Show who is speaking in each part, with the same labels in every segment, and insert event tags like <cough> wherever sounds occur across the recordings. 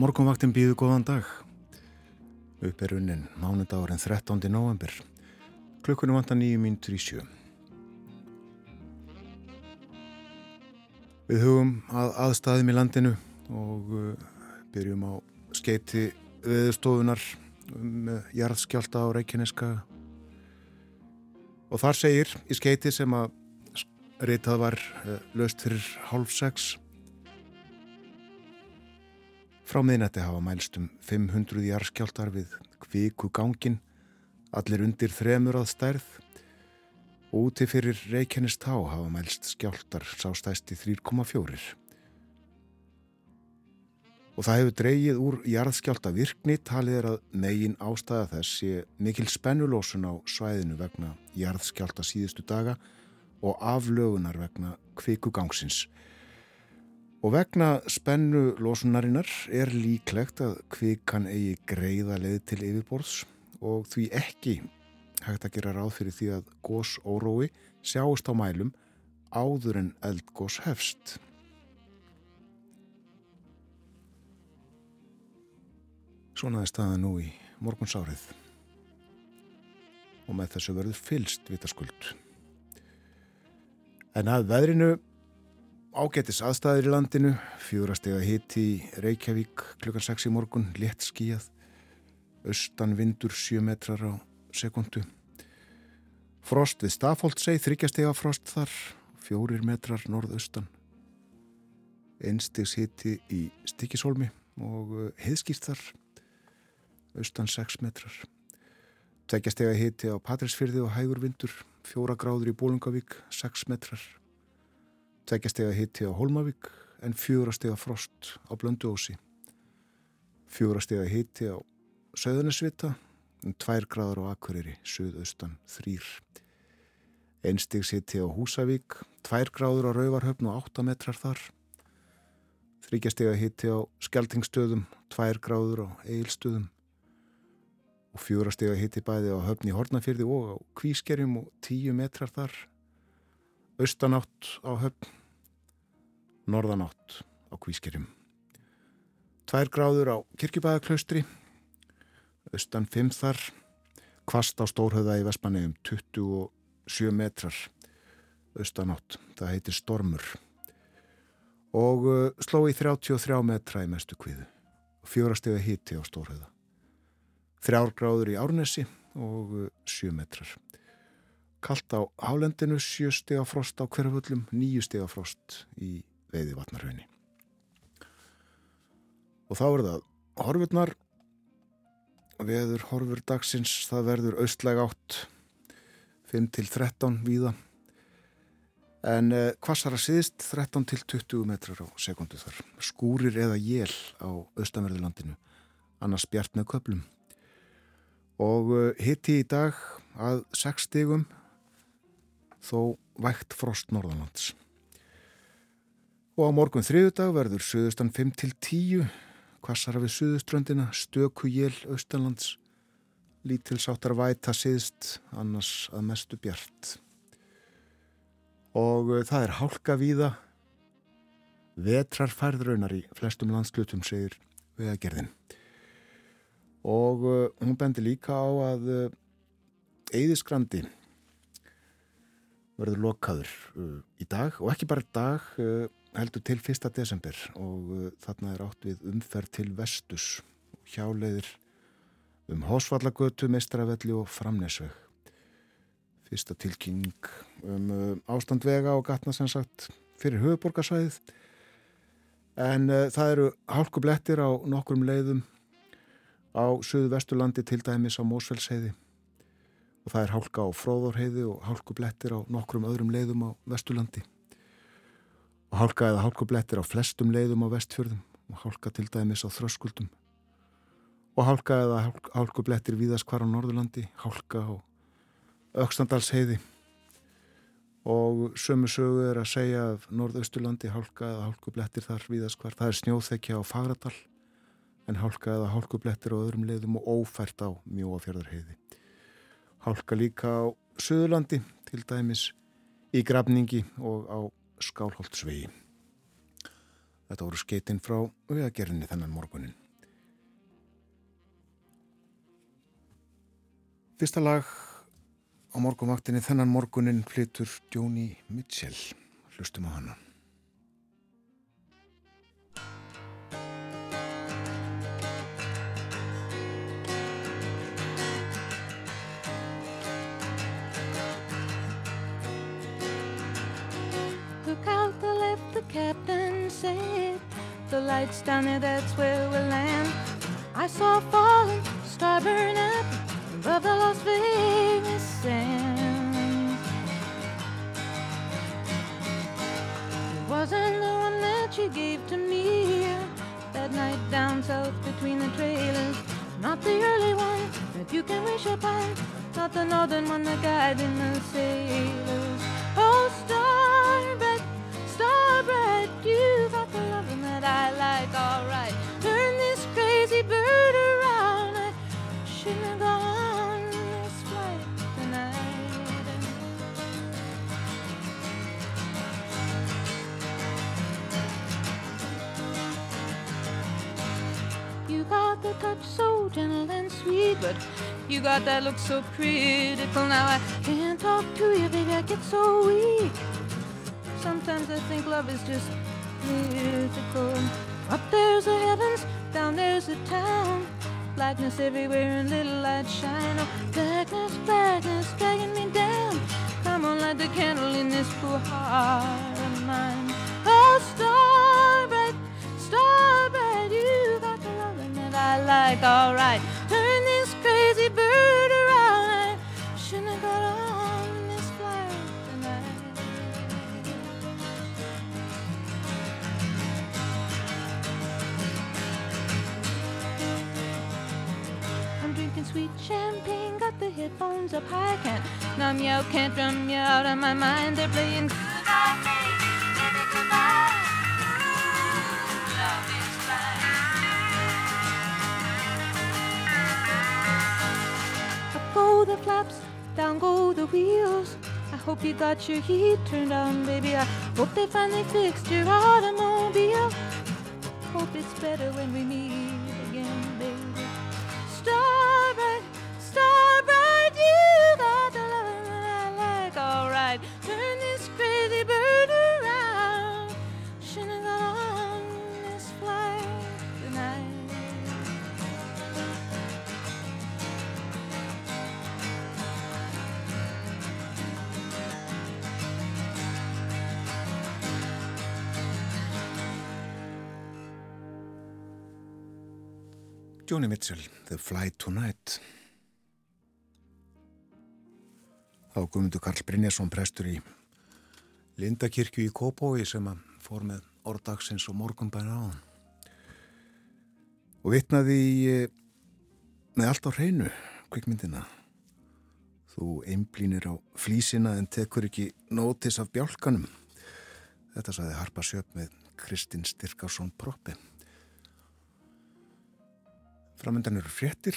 Speaker 1: morgunvaktin býðu góðan dag. Upp er unnin mánudagurinn 13. november. Klukkunum vantar nýju mínutur í sjö. Við hugum að aðstæðum í landinu og uh, byrjum á skeiti viðstofunar um uh, jarðskjálta á Reykjaneska. Og þar segir í skeiti sem að reytað var uh, löst fyrir hálf sex Frá miðnætti hafa mælst um 500 jarskjáltar við kviku gangin, allir undir þremur að stærð úti fyrir Reykjanest há hafa mælst skjáltar sástæsti 3,4. Og það hefur dreyið úr jarðskjálta virkni talið er að megin ástæða þess sé mikil spennulósun á svæðinu vegna jarðskjálta síðustu daga og aflögunar vegna kviku gangsins. Og vegna spennu losunarinnar er líklegt að kvikan eigi greiða leið til yfirborðs og því ekki hægt að gera ráð fyrir því að gós órói sjáist á mælum áður en eldgós hefst. Svona er staða nú í morgunsárið og með þessu verður fylst vitaskuld. En að veðrinu Ágættis aðstæðir í landinu, fjórastega hitti í Reykjavík klukkan 6 í morgun, létt skíjað, austan vindur 7 metrar á sekundu. Frost við Stafóldsei, þryggjastega frost þar, 4 metrar norðaustan. Einstigs hitti í Stikisólmi og heiðskýrt uh, þar, austan 6 metrar. Tveggjastega hitti á Patrísfyrði og hægur vindur, 4 gráður í Bólungavík, 6 metrar tveggjastega hitti á Holmavík en fjórastega frost á Blönduósi. Fjórastega hitti á Söðunisvita en tvær gráður á Akureyri, söðaustan þrýr. Einstigs hitti á Húsavík, tvær gráður á Rauvarhöfn og átta metrar þar. Þryggjastega hitti á Skeltingstöðum, tvær gráður á Eilstöðum og fjórastega hitti bæði á höfni Hortnafyrði og á Kvískerjum og tíu metrar þar. Austanátt á höfn norðanátt á Kvískerjum. Tvær gráður á Kirkjubæðaklaustri, austan 5 þar, kvast á Stórhauða í Vespanni um 27 metrar, austanátt, það heitir Stormur og uh, sló í 33 metra í mestu kviðu fjórastega híti á Stórhauða. Þrjár gráður í Árnesi og 7 uh, metrar. Kallt á Hálendinu, 7 steg á frost á hverjaföllum, 9 steg á frost í veiði vatnarhaunni. Og þá er það horfurnar, veður horfur dagsins, það verður austlæg átt 5-13 víða, en eh, hvassara síðist 13-20 metrar á sekundu þar. Skúrir eða jél á austanverðilandinu, annars bjart með köplum. Og eh, hitti í dag að 6 stigum þó vægt frost norðanlands. Og á morgun þriðudag verður söðustan 5-10, kvassara við söðuströndina, stöku jél austanlands, lítilsáttar væta siðst, annars að mestu bjart. Og uh, það er hálka víða, vetrar færðraunar í flestum landslutum, segir vegagerðin. Og uh, hún bendir líka á að Eðisgrandi verður lokaður í dag og ekki bara dag heldur til 1. desember og uh, þarna er átt við umferð til vestus hjáleiðir um Hósvallagötu, Meistrafelli og Framnesveg. Fyrsta tilkynning um uh, ástandvega og gatna sem sagt fyrir höfuborgarsvæðið en uh, það eru hálkublettir á nokkrum leiðum á söðu vesturlandi til dæmis á Mósfellsheiði og það er hálka á Fróðórheiði og hálkublettir á nokkrum öðrum leiðum á vesturlandi og hálka eða hálkublettir á flestum leiðum á vestfjörðum og hálka til dæmis á þröskuldum og hálka eða hálkublettir víðast hvar á Norðurlandi, hálka á Ökstandalsheiði og sömu sögu er að segja af norðausturlandi hálka eða hálkublettir þar viðast hvar. Það er snjóþekja á Fagradal en hálka eða hálkublettir á öðrum leiðum og ófært á mjóafjörðarheiði. Hálka líka á Suðurlandi til dæmis í Grafningi og á Skálholtsvegi. Þetta voru skeitinn frá viðagerðinni þennan morgunin. Fyrsta lag á morgunvaktinni þennan morgunin flytur Jóni Mitchell. Hlustum á hana.
Speaker 2: The the captain said. The lights down there, that's where we'll land. I saw falling, star burn up above the Las Vegas sands. It wasn't the one that you gave to me that night down south between the trailers. Not the early one that you can wish upon, not the northern one that guiding the sailors. The touch so gentle and sweet, but you got that look so critical. Now I can't talk to you, baby, I get so weak. Sometimes I think love is just mythical. Up there's the heavens, down there's the town. Blackness everywhere and little light shine. Oh, blackness, blackness dragging me down. Come on, light the candle in this poor heart All right, turn this crazy bird around. I shouldn't have got on this flight tonight. I'm drinking sweet champagne, got the headphones up high, can't numb you out, can't drum you out of my mind. They're playing the flaps, down go the wheels. I hope you got your heat turned on, baby. I hope they finally fixed your automobile. Hope it's better when we meet
Speaker 1: Jóni Mitchell, The Flight Tonight. Þá gumundu Karl Brynjarsson prestur í Lindakirkju í Kópói sem að fór með orðdagsins og morgunbæna á. Og vitnaði eh, með allt á hreinu kvikmyndina. Þú einblínir á flísina en tekur ekki nótis af bjálkanum. Þetta saði Harpa Sjöp með Kristinn Styrkarsson Proppi. Framöndan eru fréttir.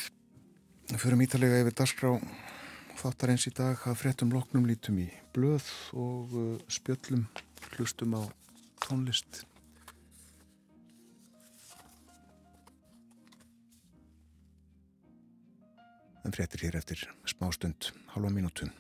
Speaker 1: Förum ítalega yfir dagskrá þáttar eins í dag að fréttum loknum lítum í blöð og uh, spjöllum hlustum á tónlist. En fréttir hér eftir smástund, halva mínútun.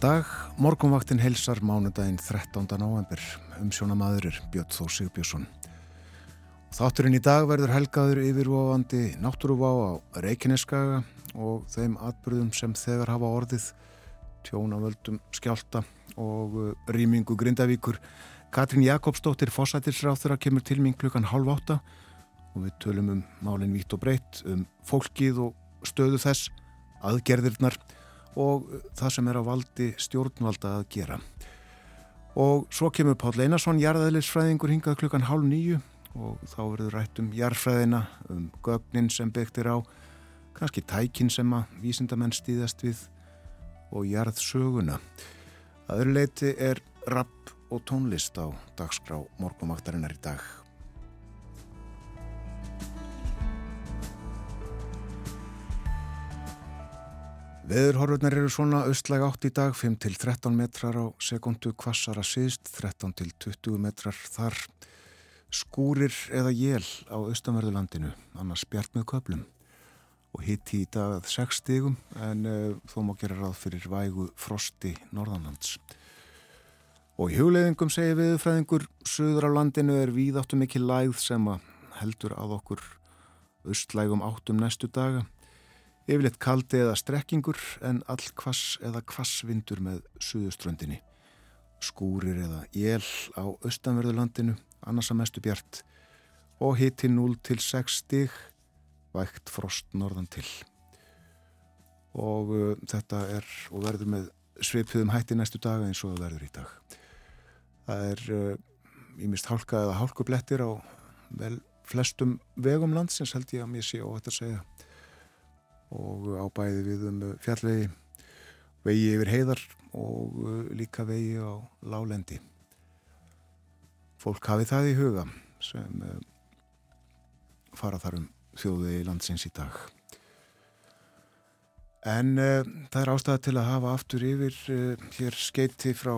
Speaker 1: Góðan dag, morgunvaktin helsar mánudaginn 13. november, umsjónamaðurir Björn Þó Sigbjörnsson. Þátturinn í dag verður helgaður yfirvofandi náttúruvá á Reykjaneskaga og þeim atbyrðum sem þegar hafa orðið, tjónavöldum skjálta og uh, rýmingu Grindavíkur. Katrín Jakobsdóttir Fossætilsráþur að kemur til mín klukkan halv átta og við tölum um málinn vitt og breytt, um fólkið og stöðu þess, aðgerðirnar og það sem er á valdi stjórnvalda að gera. Og svo kemur Páll Einarsson, jarðæðlisfræðingur, hingað klukkan hálf nýju og þá verður rætt um jarðfræðina, um gögnin sem byggtir á, kannski tækin sem að vísindamenn stýðast við og jarðsöguna. Aður leiti er rapp og tónlist á dagskrá morgumaktarinnar í dag. Veðurhorfurnar eru svona austlæg átt í dag, 5-13 metrar á sekundu, kvassara síðst, 13-20 metrar þar, skúrir eða jél á austanverðulandinu, annars bjart með köplum og hitti í dag 6 stigum en uh, þó má gera ráð fyrir vægu frosti norðanlands. Og í hugleðingum segir viðfræðingur, söður á landinu er víðáttum ekki læð sem heldur að okkur austlægum áttum næstu daga Yfirleitt kaldi eða strekkingur en all kvass eða kvassvindur með suðuströndinni. Skúrir eða jél á austanverðulandinu, annars að mestu bjart og hiti 0 til 6 stig, vægt frost norðan til. Og uh, þetta er og verður með sveipiðum hætti næstu daga eins og það verður í dag. Það er ímist uh, hálka eða hálkublettir á vel flestum vegum landsins held ég að mér sé óhætt að segja og á bæði við um fjallvegi, vegi yfir heiðar og uh, líka vegi á lálendi. Fólk hafi það í huga sem uh, fara þar um þjóðvegi landsins í dag. En uh, það er ástæða til að hafa aftur yfir uh, hér skeiti frá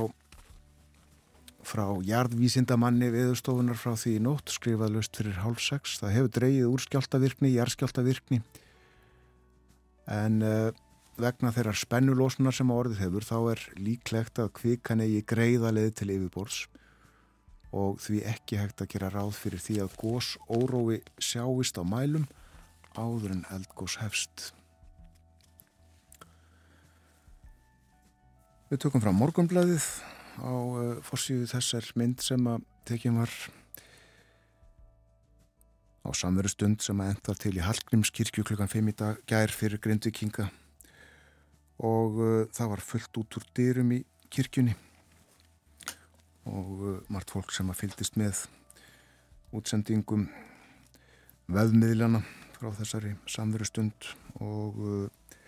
Speaker 1: frá jarðvísindamanni viðstofunar frá því í nótt skrifað löst fyrir hálf sex. Það hefur dreyið úr skjáltavirkni, jarðskjáltavirkni en uh, vegna þeirrar spennulósnar sem á orðið hefur þá er líklegt að kvikan eigi greiðalið til yfirborðs og því ekki hægt að gera ráð fyrir því að gós órói sjáist á mælum áður en eldgós hefst. Við tökum frá morgunblæðið á uh, fórsíðu þessar mynd sem að tekjum var á samveru stund sem að enda til í Hallgrímskirkju klukkan 5 í dag gær fyrir Grindvikinga og uh, það var fullt út úr dyrum í kirkjunni. Og uh, margt fólk sem að fyldist með útsendingum veðmiðlana frá þessari samveru stund. Og uh,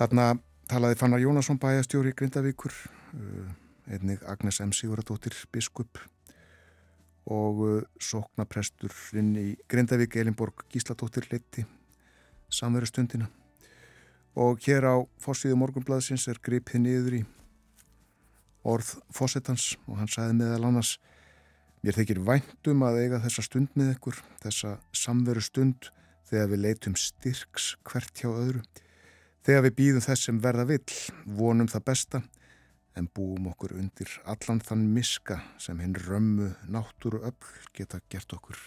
Speaker 1: þarna talaði Fannar Jónasson bæjastjóri í Grindavíkur uh, einnig Agnes M. Siguradóttir biskup og uh, sóknapresturinn í Grindavík Elinborg Gíslatóttir leiti samveru stundina og hér á fórsíðu morgunblæðsins er gripið niður í orð fósettans og hann sagði meðal annars mér þykir væntum að eiga þessa stund með ykkur þessa samveru stund þegar við leitum styrks hvert hjá öðru. Þegar við býðum þess sem verða vill vonum það besta en búum okkur undir allan þann miska sem hinn römmu náttúru öll geta gert okkur.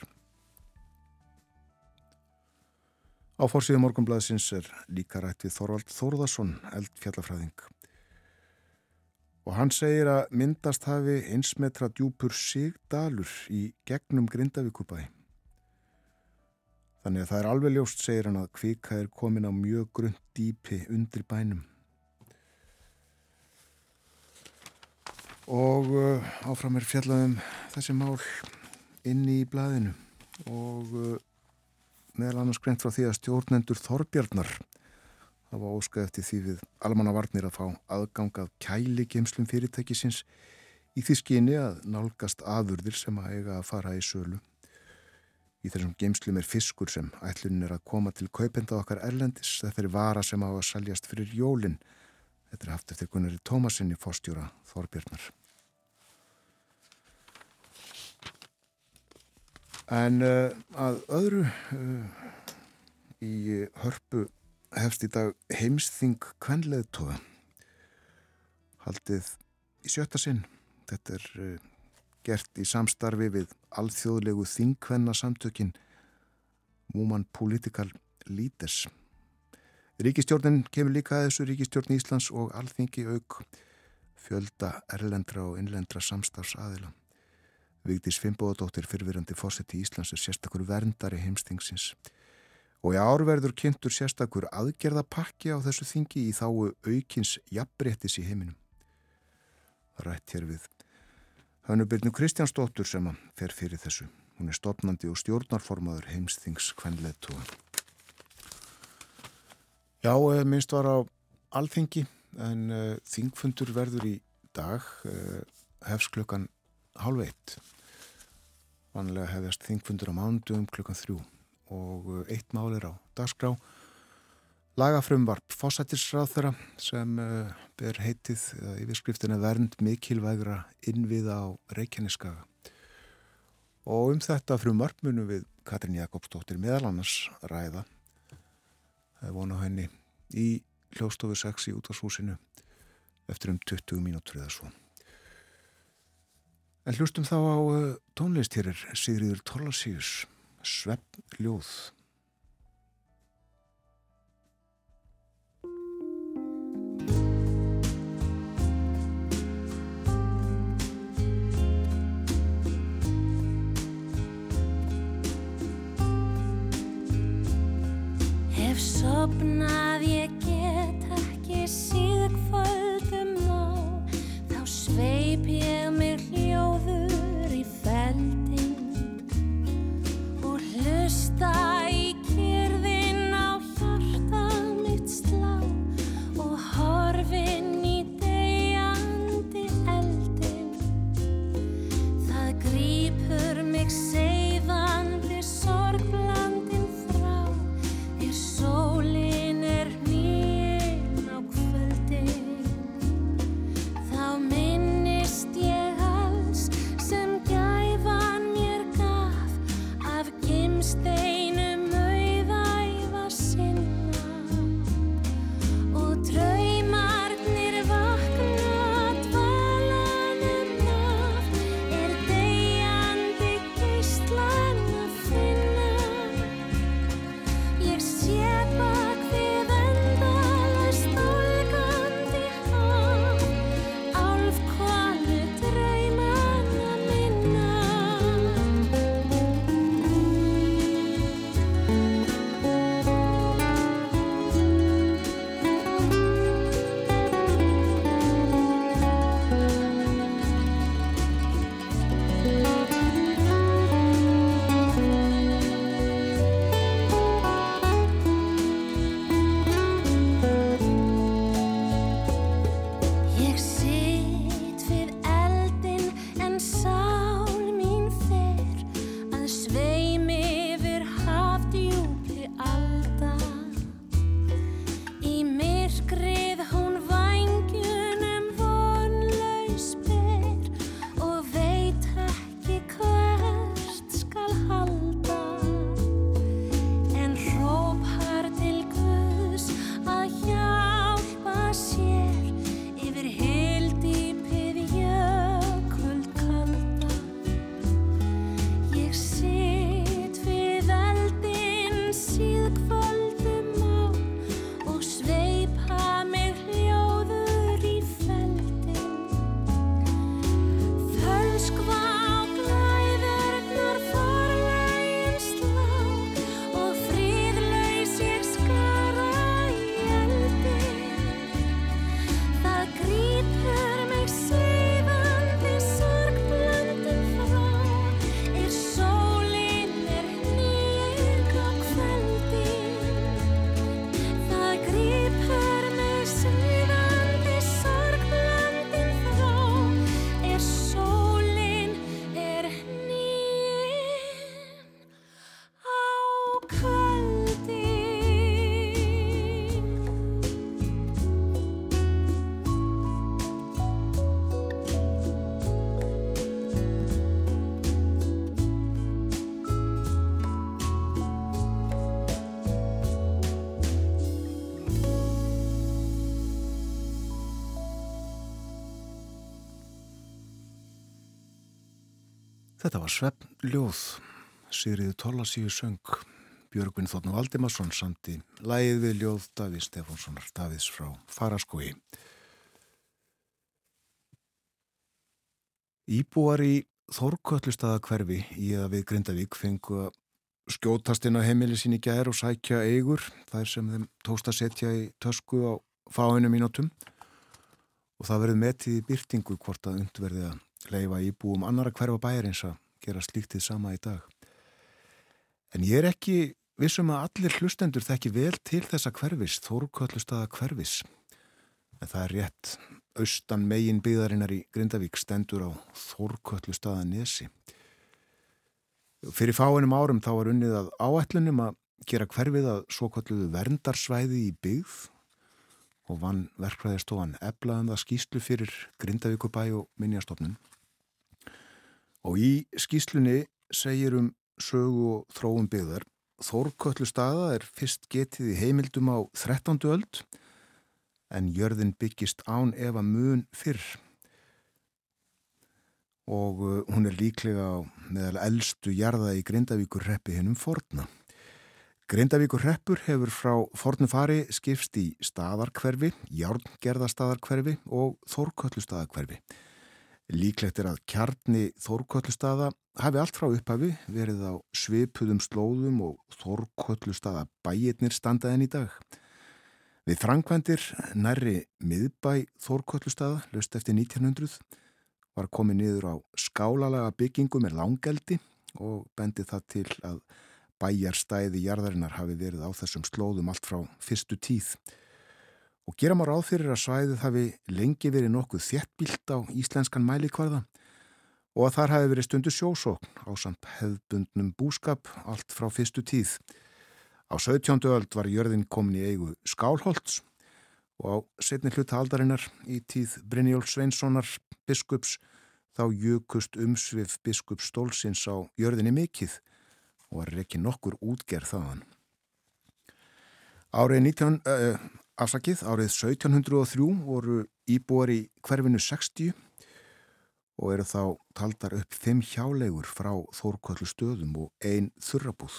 Speaker 1: Á fórsíðu morgunblæðsins er líka rætt við Þorvald Þórðarsson, eldfjallafræðing. Og hann segir að myndast hafi einsmetra djúpur sigdalur í gegnum Grindavíkubæ. Þannig að það er alveg ljóst, segir hann, að kvika er komin á mjög grund dýpi undir bænum. Og uh, áfram er fjallaðum þessi mál inn í blæðinu og uh, meðal annars greint frá því að stjórnendur Þorbjarnar hafa óskað eftir því við almannavarnir að fá aðgangað kæli geimslum fyrirtækisins í því skyni að nálgast aðurðir sem að eiga að fara í sölu. Í þessum geimslum er fiskur sem ætlun er að koma til kaupenda okkar erlendis. Þetta er vara sem á að saljast fyrir jólinn Þetta er haft eftir Gunnari Tómasinni fórstjóra Þorbjörnar. En uh, að öðru uh, í hörpu hefst í dag heimsþing kvenleðtóða haldið í sjötta sinn. Þetta er uh, gert í samstarfi við alþjóðlegu þingvenna samtökin Woman Political Leaders. Ríkistjórnin kemur líka að þessu Ríkistjórn Íslands og alþingi auk fjölda erlendra og innlendra samstafsaðila. Vigdís Fimboðadóttir fyrfirandi fósetti í Íslands er sérstakur verndari heimstingsins. Og í árverður kynntur sérstakur aðgerðapakki á þessu þingi í þáu aukins jafnbrettis í heiminum. Rætt hér við Hannubirnu Kristjánsdóttur sem fer fyrir þessu. Hún er stopnandi og stjórnarformaður heimstings kvenleðtúa. Já, eh, minnst var á alþingi en uh, þingfundur verður í dag uh, hefst klukkan hálf eitt. Vanlega hefðast þingfundur á mándum klukkan þrjú og uh, eitt mál er á dagskrá. Lagafrumvarp fósættisráð þeirra sem ber heitið yfirskriftina vernd mikilvægra innviða á Reykjaneskaga. Og um þetta frumvarp munum við Katrin Jakobsdóttir meðal annars ræða. Það er vona henni í hljóstofu 6 í útvarshúsinu eftir um 20 mínútur eða svo. En hlustum þá á uh, tónlist hér er Sigriður Torlasíus, Svepp Ljóð.
Speaker 3: Hef sopnað ég
Speaker 1: Þetta var Svefnljóð, Sigriði Tólasíu söng, Björgvin Þórn Valdimarsson samt í lægið við ljóð Davís Stefánssonar, Davís frá Faraskói. Íbúar í Þórkvöldlustada hverfi í að við Grindavík fengu að skjótast inn á heimili sín í gær og sækja eigur, þær sem þeim tósta setja í tösku á fáinu mínútum og það verið metið í byrtingu hvort að undverði að leifa íbúum annara hverfa bæjarins að gera slíktið sama í dag. En ég er ekki vissum að allir hlustendur þekki vel til þessa hverfis, Þóruköllustada hverfis. En það er rétt, austan megin byðarinnar í Grindavík stendur á Þóruköllustada nesi. Fyrir fáinum árum þá var unnið að áætlunum að gera hverfið að svo kalluðu verndarsvæði í byggð og vann verkfræðistofan eflaðum það skýslu fyrir Grindavíkubæ og Minjastofnun. Og í skýslunni segir um sögu og þróum byggðar Þórköllu staða er fyrst getið í heimildum á 13. öld en jörðin byggist án ef að mun fyrr og uh, hún er líklega meðal eldstu jarða í Grindavíkur reppi hennum forna. Grindavíkur reppur hefur frá fornu fari skipst í staðarkverfi, járngerðastaðarkverfi og þórköllustaðarkverfi. Líklegt er að kjarni þórköllustaða hafi allt frá upphafi verið á svipuðum slóðum og þórköllustaða bæirnir standaðin í dag. Við frangvendir nærri miðbæ þórköllustaða, löst eftir 1900, var komið niður á skálalaga byggingu með langeldi og bendi það til að bæjarstæði jarðarinnar hafi verið á þessum slóðum allt frá fyrstu tíð. Og gera maður áþyrir að svæðið hafi lengi verið nokkuð þjettbílt á íslenskan mælikvarða og að þar hafi verið stundu sjósókn á samt hefðbundnum búskap allt frá fyrstu tíð. Á 17. öld var jörðin komin í eigu Skálholts og á setni hluta aldarinnar í tíð Brynjólf Sveinssonar biskups þá jukust umsvið biskup Stólsins á jörðinni mikill og var ekki nokkur útgerð þaðan. Árið 19, uh, afsakið, árið 1703 voru íbúar í hverfinu 60 og eru þá taldar upp fimm hjálegur frá Þórkvöldu stöðum og ein þurrabúð.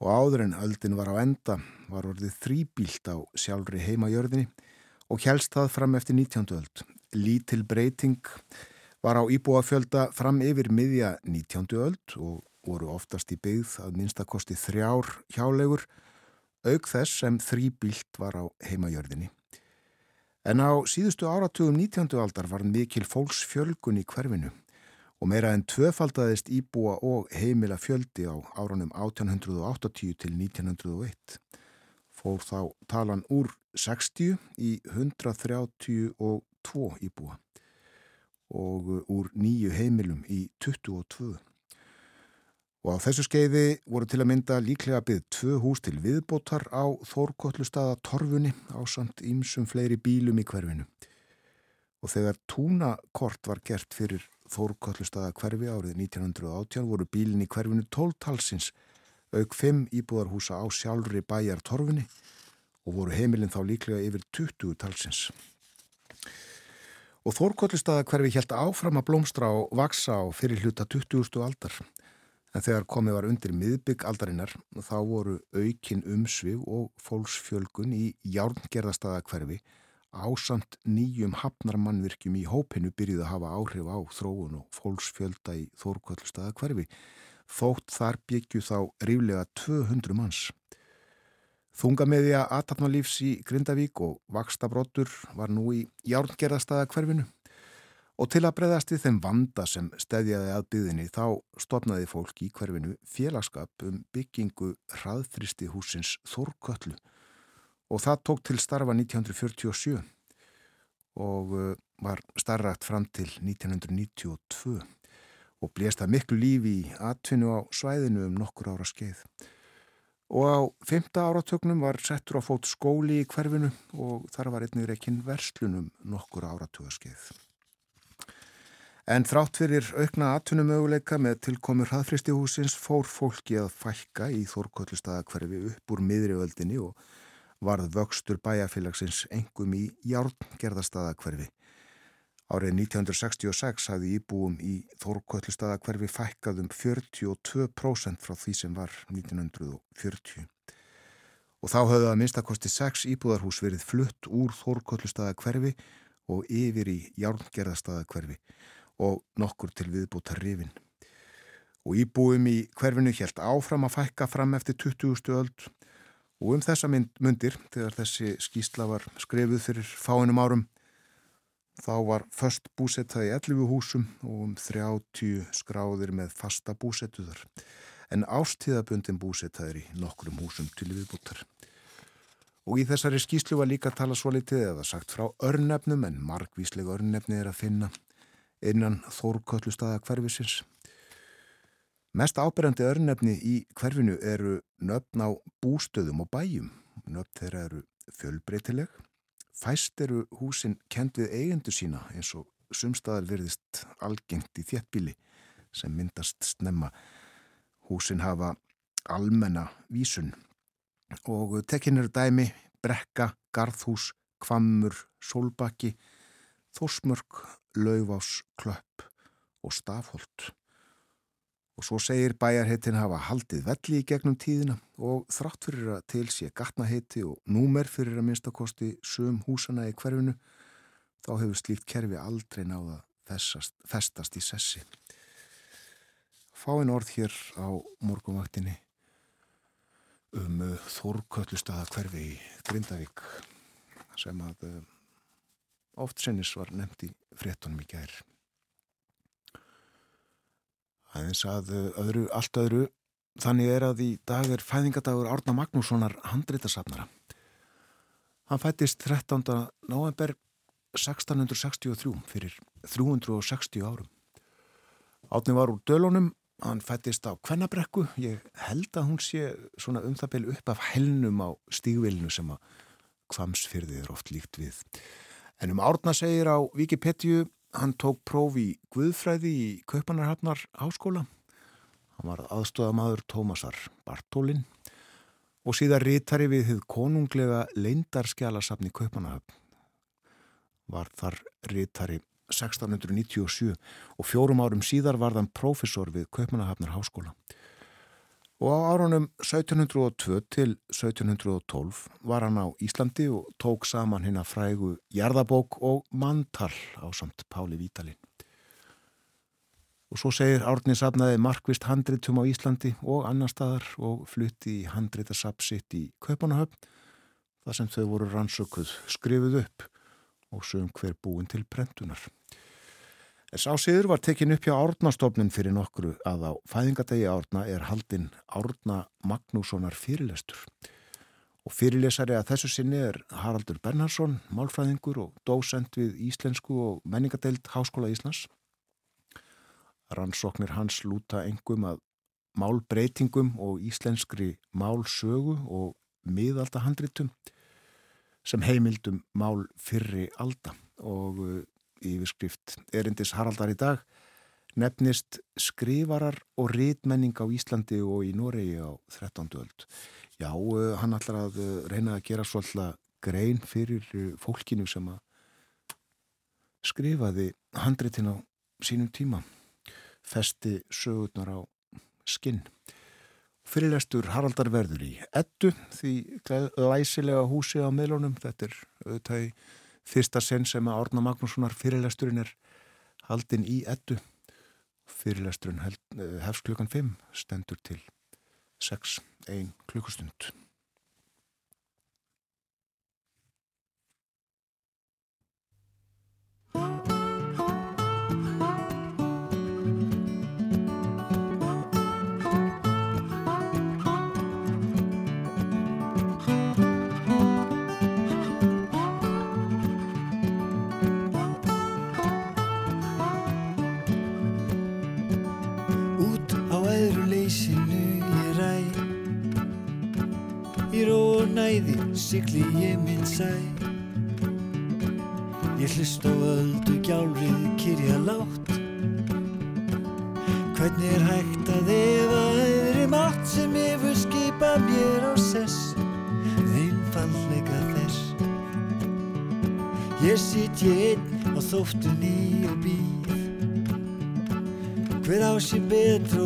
Speaker 1: Og áður en öldin var á enda var orðið þrýbílt á sjálfri heimajörðinni og helst það fram eftir 19. öld. Lítil breyting var á íbúafjölda fram yfir miðja 19. öld og voru oftast í byggð að minnstakosti þrjár hjálegur, auk þess sem þrýbílt var á heimajörðinni. En á síðustu áratugum 19. aldar var mikil fólksfjölgun í hverfinu og meira en tvöfaldaðist íbúa og heimila fjöldi á áranum 1880 til 1901. Fór þá talan úr 60 í 132 íbúa og úr nýju heimilum í 22. Og á þessu skeiði voru til að mynda líklega byggð tvö hús til viðbótar á Þórkotlustaða Torfunni á samt ímsum fleiri bílum í hverfinu. Og þegar túnakort var gert fyrir Þórkotlustaða hverfi árið 1918 voru bílin í hverfinu 12 talsins auk 5 íbúðarhúsa á sjálfri bæjar Torfunni og voru heimilin þá líklega yfir 20 talsins. Og Þórkotlustaða hverfi helt áfram að blómstra og vaksa á fyrir hluta 20. aldar. En þegar komið var undir miðbygg aldarinnar þá voru aukin umsvið og fólksfjölgun í járngerðastæðakverfi ásamt nýjum hafnarmannvirkjum í hópinu byrjuð að hafa áhrif á þróun og fólksfjölda í Þórkvöldstæðakverfi. Þótt þar byggju þá ríflega 200 manns. Þungameðja aðtapnalífs í Grindavík og Vakstabróttur var nú í járngerðastæðakverfinu. Og til að breyðast við þeim vanda sem stedjaði að byðinni þá stopnaði fólk í hverfinu félagskap um byggingu hraðfristi húsins Þórköllu og það tók til starfa 1947 og uh, var starrakt fram til 1992 og blést að miklu lífi í atvinnu á svæðinu um nokkur ára skeið. Og á femta áratögnum var settur á fót skóli í hverfinu og þar var einnig reikinn verslunum nokkur áratöga skeið. En þrátt fyrir aukna atvinnumöguleika með tilkomur hraðfristihúsins fór fólki að fælka í Þórkvöldustadakverfi upp úr miðriöldinni og varð vöxtur bæjarfélagsins engum í járngerðastadakverfi. Árið 1966 hafði íbúum í Þórkvöldlustaðakverfi fækkað um 42% frá því sem var 1940. Og þá höfðu að minnstakosti 6 íbúðarhús verið flutt úr Þórkvöldlustaðakverfi og yfir í Járngerðastaðakverfi og nokkur til viðbúta rifin. Og íbúum í hverfinu helt áfram að fækka fram eftir 20. öld Og um þessa myndir, þegar þessi skýsla var skrefuð fyrir fáinum árum, þá var först búsetta í 11 húsum og um 30 skráðir með fasta búsettuðar. En ástíðabundin búsetta er í nokkrum húsum til viðbúttar. Og í þessari skýslu var líka að tala svo litið eða sagt frá örnefnum en margvíslega örnefni er að finna innan þórköllu staða hverfisins. Mest ábyrjandi örnefni í hverfinu eru nöfn á bústöðum og bæjum. Nöfn þeirra eru fjölbreytileg. Fæst eru húsin kent við eigendu sína eins og sumstaðar verðist algengt í þjettbíli sem myndast snemma. Húsin hafa almenna vísun og tekinn eru dæmi brekka, garðhús, kvammur, sólbakki, þósmörk, laufás, klöpp og stafholt. Og svo segir bæjarheitin hafa haldið velli í gegnum tíðina og þrátt fyrir að til sé gatnaheiti og númer fyrir að minnstakosti sum húsana í hverfinu, þá hefur slíkt kerfi aldrei náða þessast, festast í sessi. Fáinn orð hér á morgumvaktinni um uh, Þórköllustaða hverfi í Grindavík sem að uh, oft sinnis var nefnt í fréttunum í gær. Aðeins að eh, öðru, allt öðru. Þannig er að í dag er fæðingadagur Árna Magnússonar handreitasafnara hann fættist 13. november 1663 fyrir 360 árum. Átni var úr dölunum. Hann fættist á Kvennabrekku. Ég held að hún sé svona um það beil upp af helnum á stígvilinu sem að kvamsfyrði er oft líkt við en um Árna segir á Wikipedia Hann tók próf í Guðfræði í Kaupanarhafnar háskóla. Hann var aðstofamaður Tómasar Bartólin og síðan rítari við þið konunglega leindarskjálasafni Kaupanarhafn. Var þar rítari 1697 og fjórum árum síðar var þann profesor við Kaupanarhafnar háskóla. Og á árunum 1702 til 1712 var hann á Íslandi og tók saman hinn að frægu Jarðabók og Mantal á samt Páli Vítalin. Og svo segir Árni safnaði markvist handritum á Íslandi og annar staðar og flutti í handritasapsitt í Kaupanahöfn þar sem þau voru rannsökuð skrifuð upp og sögum hver búin til prentunar. Þess ásýður var tekin upp hjá Árnastofnun fyrir nokkru að á fæðingadegi Árna er haldinn Árna Magnússonar fyrirlestur. Og fyrirlesari að þessu sinni er Haraldur Bernhardsson, málfræðingur og dósend við Íslensku og menningadeild Háskóla Íslands. Rannsóknir hans lúta engum að málbreytingum og íslenskri málsögu og miðaldahandritum sem heimildum mál fyrri alda og yfirskrift erindis Haraldar í dag nefnist skrifarar og rítmenning á Íslandi og í Noregi á 13. öld. Já, eh, hann ætlar að eh, reyna að gera svolítið grein fyrir eh, fólkinu sem að skrifaði handritin á sínum tíma festi sögurnar á skinn. Fyrirlestur Haraldar verður í ettu því læsilega húsi á meðlunum, þetta er auðvitað í fyrsta senn sem að Árna Magnússonar fyrirlesturinn er haldinn í ettu fyrirlesturinn eh, hefst klukkan 5 stendur til 6, 1 klukkustund
Speaker 4: sigli ég minn sæ. Ég hlust á öldu gjálrið kyrja látt Hvernig er hægt að efa öðri mátt sem yfir skipa mér á sess? Þeim fallega þess. Ég sitt ég einn á þóftunni og býð Hver á sér betru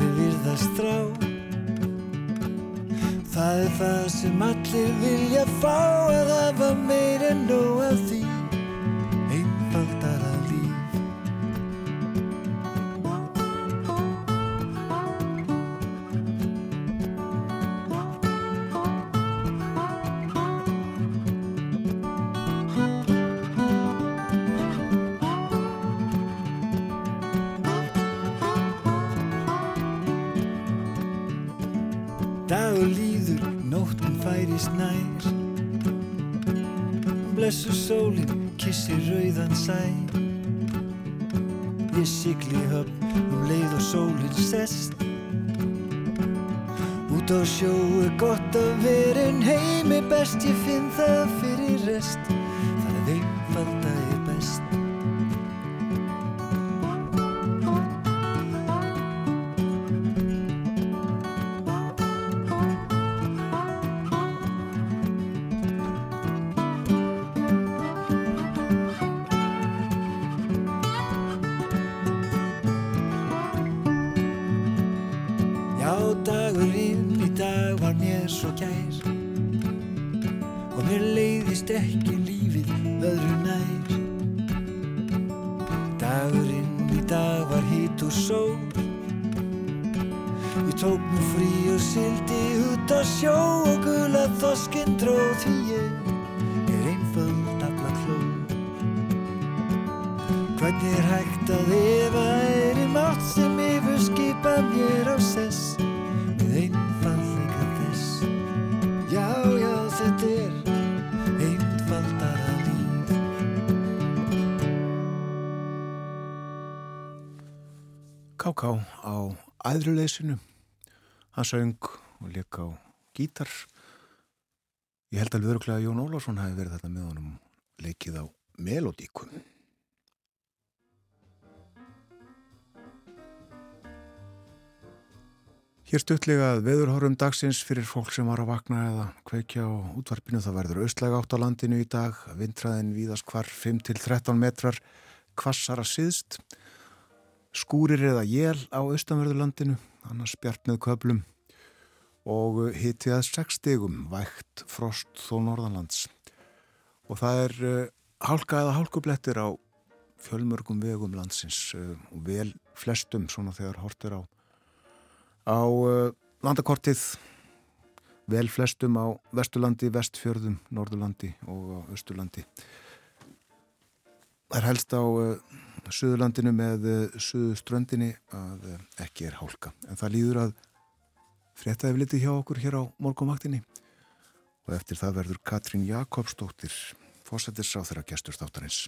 Speaker 4: allir virðast þrá Það er það sem allir vilja fá sæ Ég sigli höfn um leið og sólinn sest Út á sjó er gott að vera en heim er best Ég finn það fyrir rest
Speaker 1: æðruleysinu. Hann söng og leik á gítar. Ég held alveg öruglega að Jón Ólafsson hafi verið þetta með honum leikið á melodíku. Hér stuttlega að veðurhórum dagsins fyrir fólk sem var að vakna eða kveikja á útvarpinu. Það verður austlæg átt á landinu í dag, vintraðin víðast hvar 5-13 metrar, kvassara síðst, skúrir eða jél á austanverðurlandinu, annars bjart með köplum og hitið að 6 stegum, vægt frost þó norðanlands. Og það er uh, hálka eða hálkublettir á fjölmörgum vegum landsins uh, og vel flestum svona þegar hort er á á uh, landakortið vel flestum á Vesturlandi, Vestfjörðum, Norðurlandi og á Östurlandi. Það er helst á Suðurlandinu með uh, Suðuströndinni að uh, ekki er hálka. En það líður að fréttaði við litið hjá okkur hér á morgumaktinni og eftir það verður Katrín Jakobsdóttir fósættis á þeirra gestur státtarins.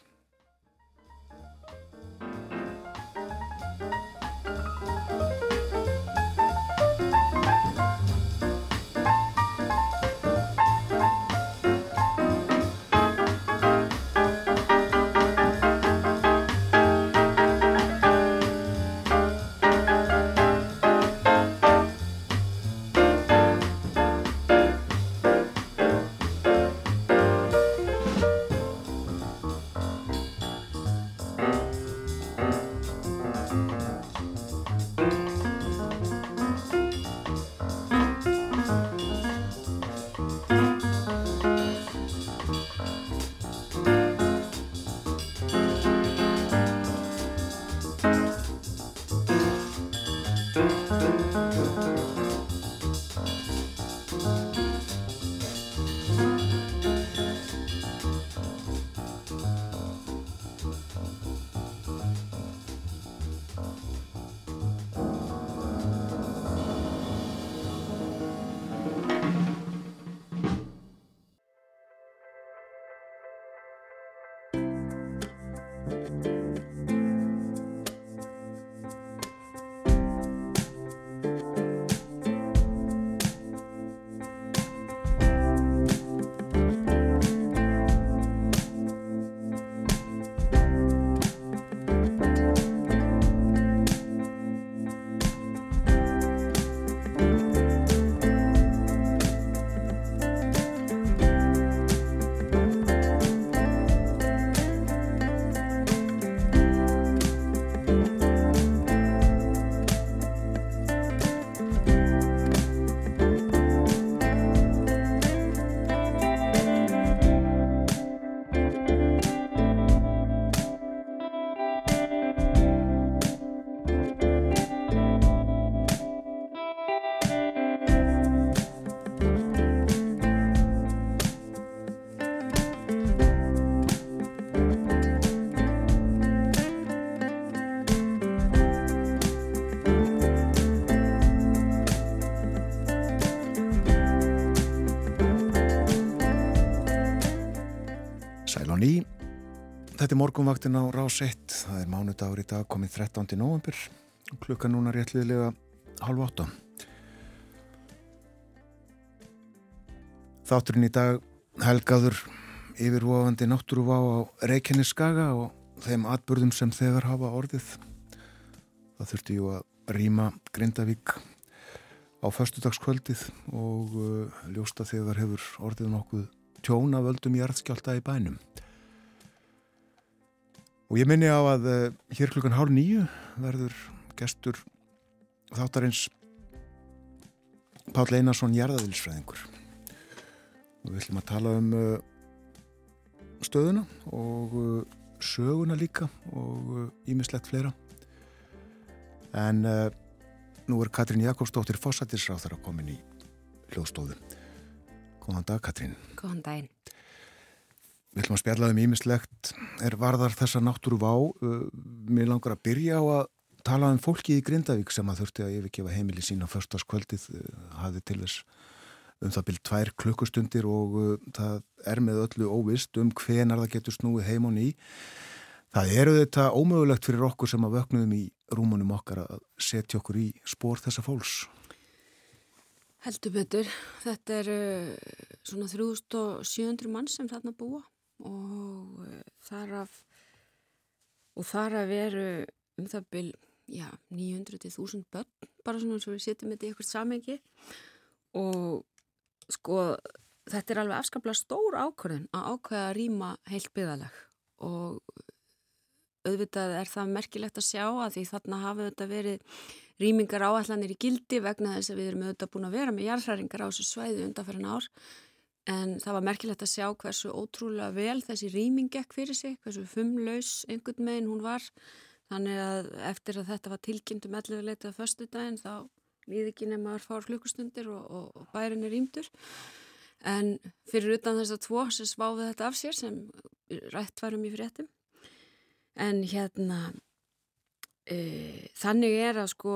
Speaker 1: Þetta er morgunvaktin á Rás 1. Það er mánudagur í dag komið 13. november. Klukka núna réttliðilega halv átta. Þátturinn í dag helgaður yfirvofandi náttúruvá á Reykjaneskaga og þeim atbyrðum sem þegar hafa orðið. Það þurfti jú að rýma Grindavík á förstudagskvöldið og uh, ljósta þegar hefur orðið nokkuð tjóna völdum jarðskjálta í bænum. Og ég minni á að uh, hér klukkan hálf nýju verður gestur þáttarins Páll Einarsson jarðaðilsfræðingur. Og við ætlum að tala um uh, stöðuna og uh, söguna líka og ímislegt fleira. En nú er Katrín Jakobsdóttir fósættisráþar að komin í hljóðstóðu. Góðan dag Katrín.
Speaker 5: Góðan daginn.
Speaker 1: Við ætlum að spjalla um ímislegt er varðar þessa náttúru vá. Uh, mér langar að byrja á að tala um fólki í Grindavík sem að þurfti að yfirgefa heimili sína förstaskvöldið uh, hafði til þess um það byrjum tvær klukkustundir og uh, það er með öllu óvist um hvenar það getur snúið heim og ný. Það eru þetta ómögulegt fyrir okkur sem að vöknuðum í rúmunum okkar að setja okkur í spór þessa fólks.
Speaker 5: Heldur betur. Þetta eru svona 3700 mann sem þarna búa og eh, þar af og þar af veru um það byl, já, 900.000 börn, bara svona eins og við setjum þetta í eitthvað samengi og sko þetta er alveg afskaplega stór ákvörðin að ákveða að rýma heilt byggðalag og auðvitað er það merkilegt að sjá að því þarna hafa þetta verið rýmingar áallanir í gildi vegna þess að við erum auðvitað búin að vera með jarðhæringar á þessu svæði undanferðin ár en það var merkilegt að sjá hversu ótrúlega vel þessi rýming gekk fyrir sig, hversu fumlaus einhvern meginn hún var. Þannig að eftir að þetta var tilkynnt um 11 leitið að förstu daginn þá líði ekki nema að fara klukkustundir og, og, og bærin er rýmdur. En fyrir utan þess að tvo sem sváði þetta af sér sem rætt varum í fréttum. En hérna e, þannig er að sko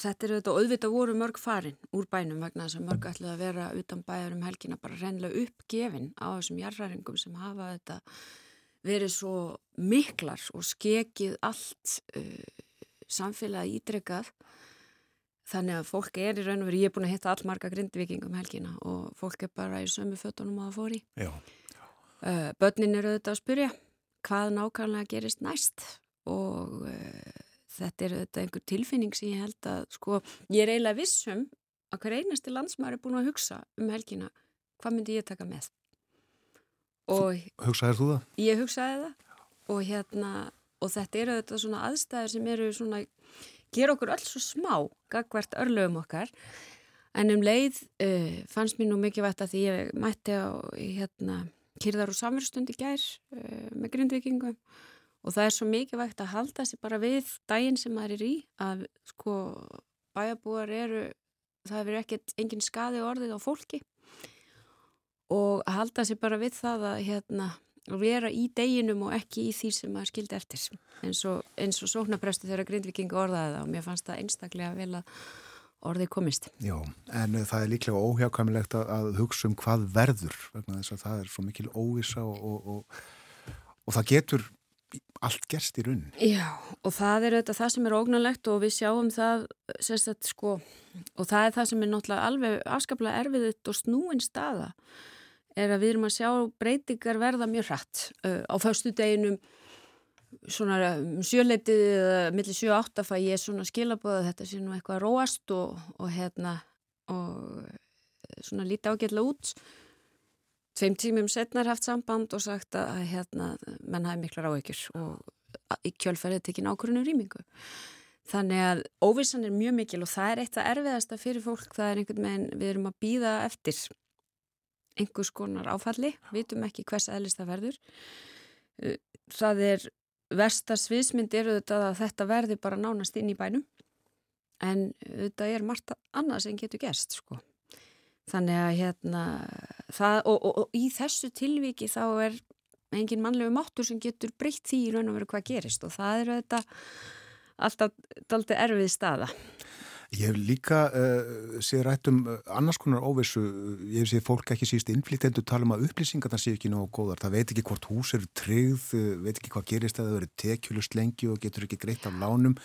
Speaker 5: Þetta er auðvitað, auðvitað voru mörg farin úr bænum vegna þess að mörg ætlaði að vera utan bæjar um helgina bara reynlega uppgefin á þessum jarræringum sem hafa þetta verið svo miklar og skekið allt uh, samfélagi ídrekað þannig að fólk er í raun og verið, ég er búin að hitta allmarga grindvikingum helgina og fólk er bara í sömu fötunum að fóri. Uh, börnin eru auðvitað að spyrja hvað nákvæmlega gerist næst og uh, þetta er þetta einhver tilfinning sem ég held að sko, ég er eiginlega vissum að hver einasti landsmaður er búin að hugsa um helgina, hvað myndi ég taka með?
Speaker 1: Og Hugsaðir þú það?
Speaker 5: Ég hugsaði það. Og hérna, og þetta eru þetta svona aðstæðir sem eru svona gera okkur alls svo smá gagvert örlögum okkar. En um leið uh, fannst mér nú mikið vært að því ég mætti á hérna, kyrðar og samverðstund í gær uh, með grindvikingum og það er svo mikilvægt að halda sér bara við daginn sem maður er í að sko bæjabúar eru það verður ekkert engin skadi orðið á fólki og að halda sér bara við það að hérna vera í deginum og ekki í því sem maður skildi eftir eins og, og sóknaprestu þegar Grindviking orðaði það og mér fannst það einstaklega vel að orðið komist.
Speaker 1: Já, en það er líklega óhjákamilegt að, hugsa um hvað verður vegna þess að það er svo mikil óvisa og, og, og það getur allt gerst í raunin.
Speaker 5: Já, og það er auðvitað það sem er ógnalegt og við sjáum það sérstætt sko og það er það sem er náttúrulega alveg afskaplega erfiðitt og snúin staða er að við erum að sjá breytingar verða mjög hratt uh, á föstu deginum svona um sjöleitið eða millir 7-8 fæ ég svona skilabóða þetta sé nú eitthvað róast og, og hérna og svona lítið ágjörlega út tveim tímum setnar haft samband og sagt að hérna, menn hafi miklar áhyggjur og í kjölfærið tekinn ákvörðunum rýmingu. Þannig að óvissan er mjög mikil og það er eitt af erfiðasta fyrir fólk, það er einhvern veginn, við erum að býða eftir einhvers konar áfalli, vitum ekki hvers eðlist það verður. Það er versta sviðsmynd eru þetta að þetta verði bara nánast inn í bænum en þetta er margt annað sem getur gerst sko. Þannig að hérna, það, og, og, og í þessu tilviki þá er engin mannlegu máttur sem getur breytt því í raun og veru hvað gerist og það eru þetta alltaf daldi erfið staða.
Speaker 1: Ég hef líka uh, séð rætt um uh, annars konar óvissu, ég hef séð fólk ekki síst innflýtendur tala um að upplýsingar það sé ekki nógu góðar, það veit ekki hvort hús eru tryggð, uh, veit ekki hvað gerist að það verið tekjulust lengi og getur ekki greitt af lánum,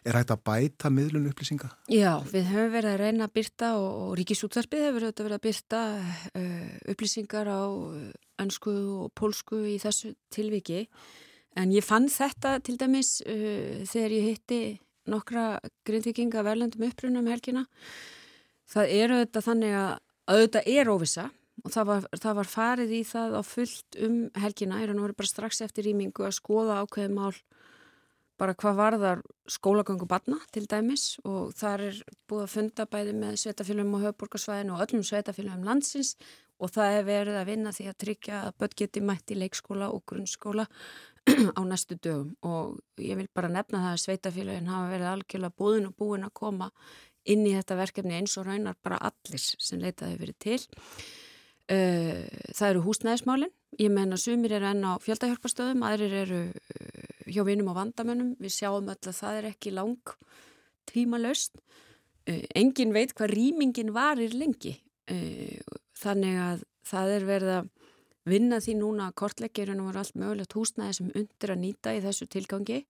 Speaker 1: er hægt að bæta miðlun upplýsinga?
Speaker 5: Já, við höfum verið að reyna að byrta og, og Ríkisútvarpið hefur verið að byrta upplýsingar á önsku og pólsku í þessu tilviki. En ég fann þetta til dæmis þegar ég hitti nokkra grindvikinga verðlendum upprunum helgina. Það eru þetta þannig að auðvitað er óvisa og það var, það var farið í það á fullt um helgina, er að nú verið bara strax eftir rýmingu að skoða ákveðið mál bara hvað varðar skólagöngu barna til dæmis og þar er búið að funda bæði með sveitafélagum á höfborgarsvæðinu og öllum sveitafélagum landsins og það er verið að vinna því að tryggja að börn geti mætt í leikskóla og grunnskóla á næstu dögum og ég vil bara nefna það að sveitafélagin hafa verið algjörlega búin og búin að koma inn í þetta verkefni eins og raunar bara allir sem leitaði verið til. Eh, það eru húsnæðismálinn, ég menna sumir eru enn á fjöldahjálparstöðum, aðrir eru eh, hjá vinum og vandamönnum, við sjáum öll að það er ekki lang tímalöst. Eh, engin veit hvað rýmingin varir lengi, þannig að það er verið að vinna því núna að kortleggirinn var allt mögulegt húsnæði sem undir að nýta í þessu tilgangi